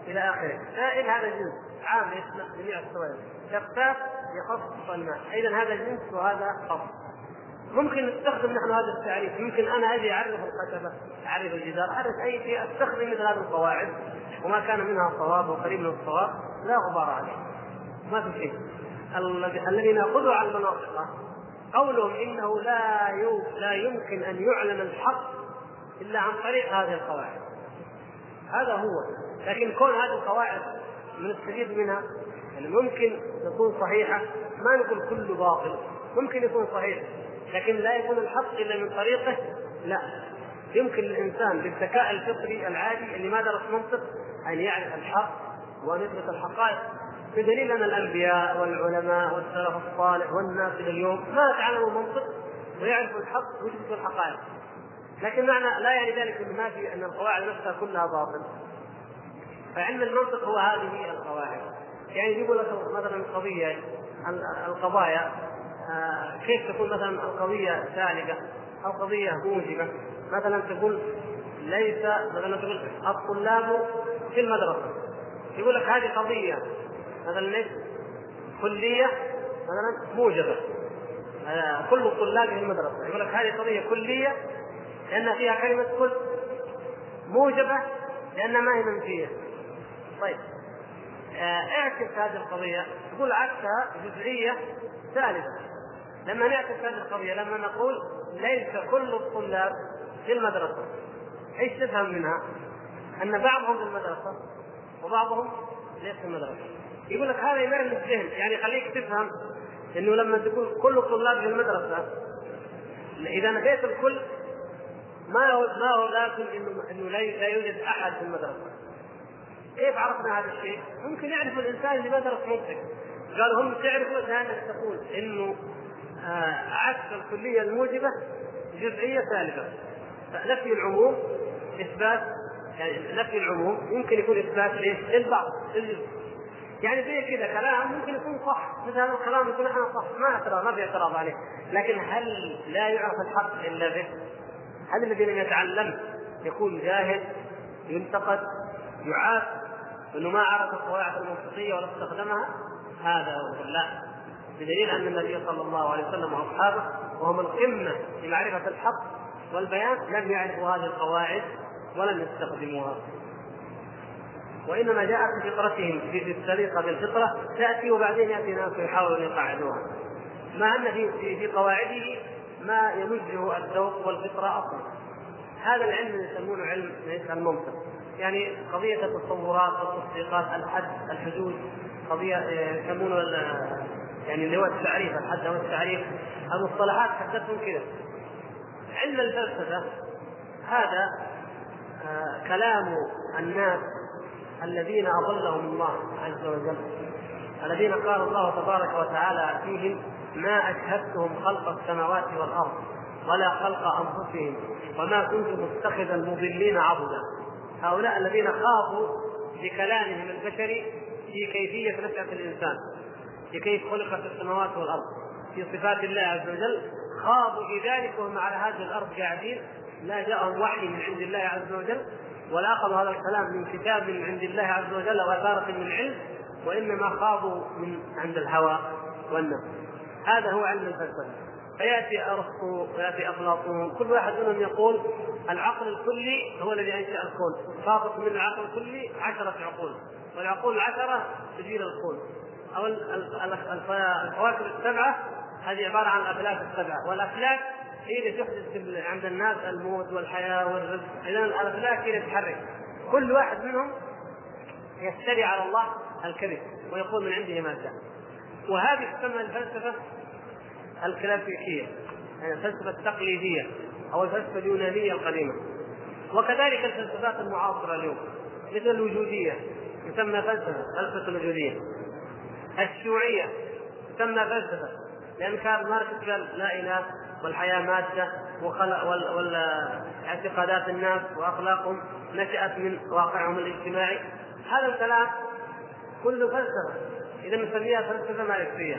إلى آخره. سائل هذا جنس. عام يشمل جميع السوائل شفاف يخصص الماء. اذا هذا جنس وهذا خصص ممكن نستخدم نحن هذا التعريف. يمكن أنا أجي أعرف الخشبة أعرف الجدار أعرف أي شيء. أستخدم مثل هذه القواعد. وما كان منها صواب وقريب من الصواب لا غبار عليه. ما في شيء. الذي نأخذه على المناطق. قولهم إنه لا لا يمكن أن يعلن الحق إلا عن طريق هذه القواعد. هذا هو. لكن كون هذه القواعد نستفيد منها يعني ممكن تكون صحيحة. ما نقول كله باطل. ممكن يكون صحيح. لكن لا يكون الحق إلا من طريقه لا. يمكن للانسان بالذكاء الفطري العادي اللي ما درس منطق أن يعرف الحق وأن يثبت الحقائق. بدليل أن الأنبياء والعلماء والسلف الصالح والناس إلى اليوم ما تعلموا المنطق ويعرفوا الحق ويثبتوا الحقائق. لكن معنى لا يعني ذلك ما في إن القواعد نفسها كلها باطل فعلم المنطق هو هذه القواعد. يعني يقول لك مثلا قضية القضايا كيف تكون مثلا القضية سالبه أو قضية موجبة؟ مثلا تقول ليس مثلا تقول الطلاب في المدرسة. يقول لك هذه قضية مثلا ليس كلية مثلا موجبة. آه، كل الطلاب في المدرسة. يقول لك هذه قضية كلية لأن فيها كلمة كل موجبة لانها ما هي منفية. طيب. آه، اعكس هذه القضية. تقول عكسها جزئية ثالثه لما نعكس هذه القضية لما نقول ليس كل الطلاب في المدرسة. إيش تفهم منها؟ أن بعضهم في المدرسة وبعضهم ليس في المدرسة. يقول لك هذا يمرن الذهن. يعني يخليك تفهم إنه لما تقول كل الطلاب في المدرسة إذا نفيت الكل ما هو ما هو لازم انه إنه لا يوجد أحد في المدرسة. كيف عرفنا هذا الشيء؟ ممكن يعرف الإنسان اللي ما درس منطق قالوا هم تعرفوا لانك تقول إنه عكس الكلية الموجبة جزئية سالبه فنفي العموم إثبات يعني نفي العموم يمكن يكون إثبات ليش؟ للبعض للجزء. يعني زي كذا كلام ممكن يكون صح. مثل هذا الكلام يكون إحنا صح ما أعتراض ما في اعتراض عليه. لكن هل لا يعرف الحق إلا به؟ هل الذي لم يتعلم يكون جاهل ينتقد يعاب إنه ما عرف القواعد المنطقية ولا استخدمها؟ هذا هو. لا. بدليل أن النبي صلى الله عليه وسلم وأصحابه وهم القمة في معرفة الحق والبيان لم يعرفوا هذه القواعد ولم يستخدموها. وإنما جاءت بفطرتهم في السليقة بالفطرة تأتي وبعدين يأتي ناس يحاولون يقاعدوها مع أن في في قواعده ما يمجه الذوق والفطرة أصلا. هذا العلم يسمونه علم ليس المنطق. يعني قضية التصورات التصديقات الحد الحدود قضية آه، يسمونه يعني اللي هو التعريف الحد هو التعريف. المصطلحات حدثهم كذا. علم الفلسفة هذا آه كلام الناس الذين أضلهم الله عز وجل الذين قال الله تبارك وتعالى فيهم ما أشهدتهم خلق السماوات والأرض ولا خلق أنفسهم وما كنت متخذ المضلين عبدا. هؤلاء الذين خاضوا بكلامهم البشري في كيفية نشأة الإنسان. في كيف خلقت السماوات والأرض. في صفات الله عز وجل خاضوا في ذلك وهم على هذه الأرض قاعدين. لا جاءهم وحي من عند الله عز وجل ولا اخذوا هذا الكلام من كتاب من عند الله عز وجل أو عباره من علم وإنما خاضوا من عند الهوى والنفس. هذا هو علم الفلسفة. فيأتي أرسطو ويأتي أفلاطون كل واحد منهم يقول العقل الكلي هو الذي أنشأ الكون. ساقط من العقل الكلي عشرة عقول والعقول العشرة تدير الكون. أو الكواكب السبعة هذه عبارة عن الافلاك السبعة. والافلاك هي اللي تحدث عند الناس الموت والحياة والرزق. اذا الافلاك هي اللي تحرك كل واحد منهم يفتري على الله الكذب ويقول من عنده ما جاء. وهذه تسمى الفلسفة الكلاسيكية يعني الفلسفة التقليدية أو الفلسفة اليونانية القديمة. وكذلك الفلسفات المعاصرة اليوم مثل الوجودية تسمى فلسفه فلسفة الوجودية. الشيوعية. تسمى فلسفه لأن كان ماركس قال لا إله والحياة مادة وخلق والاعتقادات الناس وأخلاقهم نشأت من واقعهم الاجتماعي. هذا الكلام كله فلسفة. إذا نسميها فلسفة ماركسية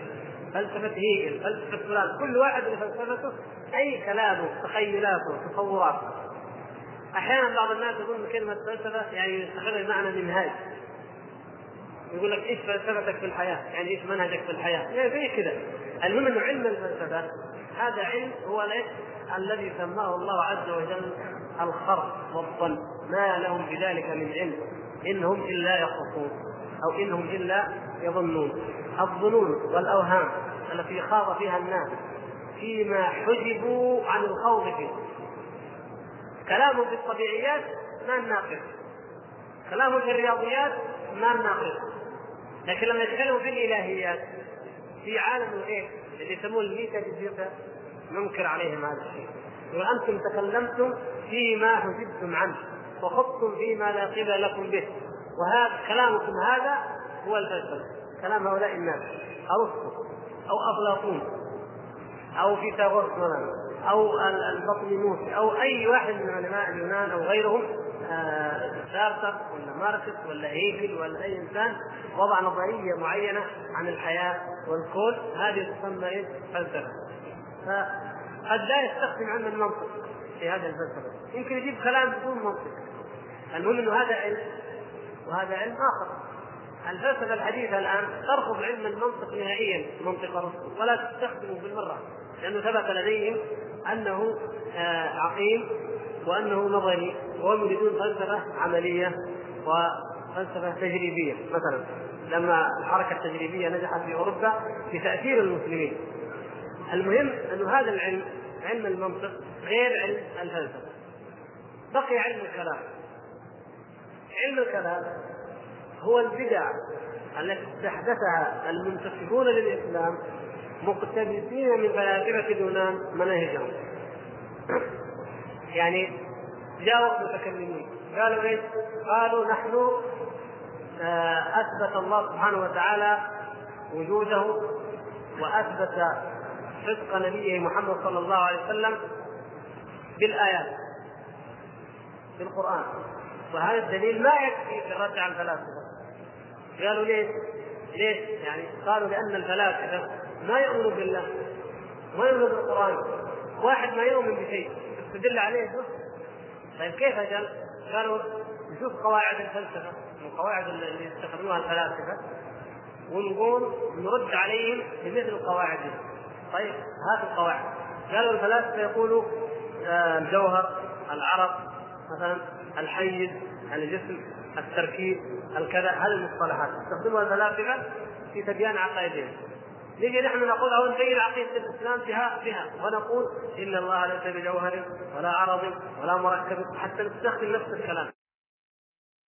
فلسفة هيجل فلسفة فلان. كل واحد لفلسفته أي كلامه تخيلاته تصوراته. أحيانا بعض الناس يقول كلمة فلسفة يعني يستخدم بمعنى منهاج. يقول لك إيش فلسفتك في الحياة؟ يعني إيش منهجك في الحياة؟ يعني زي كذا المهم إنه علم الفلسفة هذا علم هو الذي سماه الله عز وجل الخرق والظن. ما لهم بذلك من علم. إنهم إلا يخرصون أو إنهم إلا يظنون. الظنون والأوهام التي خاض فيها الناس فيما حجبوا عن الخوض فيه كلامهم في الطبيعيات ما ناقص كلامهم في الرياضيات ما ناقص لكن لما يتكلموا في الإلهيات في عالم الايه اللي يسموه الميتا ننكر عليهم هذا الشيء. وأنتم تكلمتم فيما حجبتم عنه وخضتم فيما لا قبل لكم به. وهذا كلامكم هذا هو الفلسفه كلام هؤلاء الناس. ارسطو أو افلاطون أو فيثاغورس مثلا أو البطليموس أو أي واحد من علماء اليونان أو غيرهم سارتر آه ولا ماركس ولا هيجل ولا أي إنسان وضع نظرية معينة عن الحياة والكون هذه تسمى إيه؟ فلسفة. فقد لا يستخدم علم المنطق في هذه الفلسفة، يمكن يجيب كلام بدون منطق. المهم إنه هذا علم وهذا علم آخر. الفلسفة الحديثة الآن ترفض علم المنطق نهائيا منطق ارسطو ولا تستخدمه بالمرة لأنه ثبت لديهم أنه عقيم وأنه نظري وهم يريدون فلسفة عملية وفلسفة تجريبية. مثلا لما الحركة التجريبية نجحت في أوروبا في تأثير المسلمين. المهم انه هذا العلم علم المنطق غير علم الفلسفة. بقي علم الكلام. علم الكلام هو البدع التي استحدثها المنتسبون للإسلام مقتبسين من فلاسفه اليونان مناهجهم. يعني جاءوا المتكلمين قالوا إيش؟ قالوا نحن أثبت الله سبحانه وتعالى وجوده وأثبت صدق نبيه محمد صلى الله عليه وسلم بالآيات بالقرآن وهذا الدليل ما يكفي في الرد على الفلاسفه قالوا ليش؟ ليش؟ يعني قالوا لأن الفلاسفة ما يؤمنوا بالله ما يؤمنوا بالقرآن واحد ما يؤمن بشيء تدل عليه طيب كيف أجل؟ قالوا نشوف قواعد الفلسفة القواعد اللي يستخدموها الفلاسفة ونقول نرد عليهم بمثل قواعدهم طيب هات القواعد. قالوا الفلاسفة يقولوا الجوهر العرق مثلا الحيز الجسم التركيب الكذا هذه المصطلحات. يستخدمها الفلاسفة في تبيان عقائدهم. نجي نحن نقول أو نبين عقيدة الإسلام بها بها. ونقول إن الله ليس بجوهر ولا عرض ولا مركب حتى نستخدم نفس الكلام.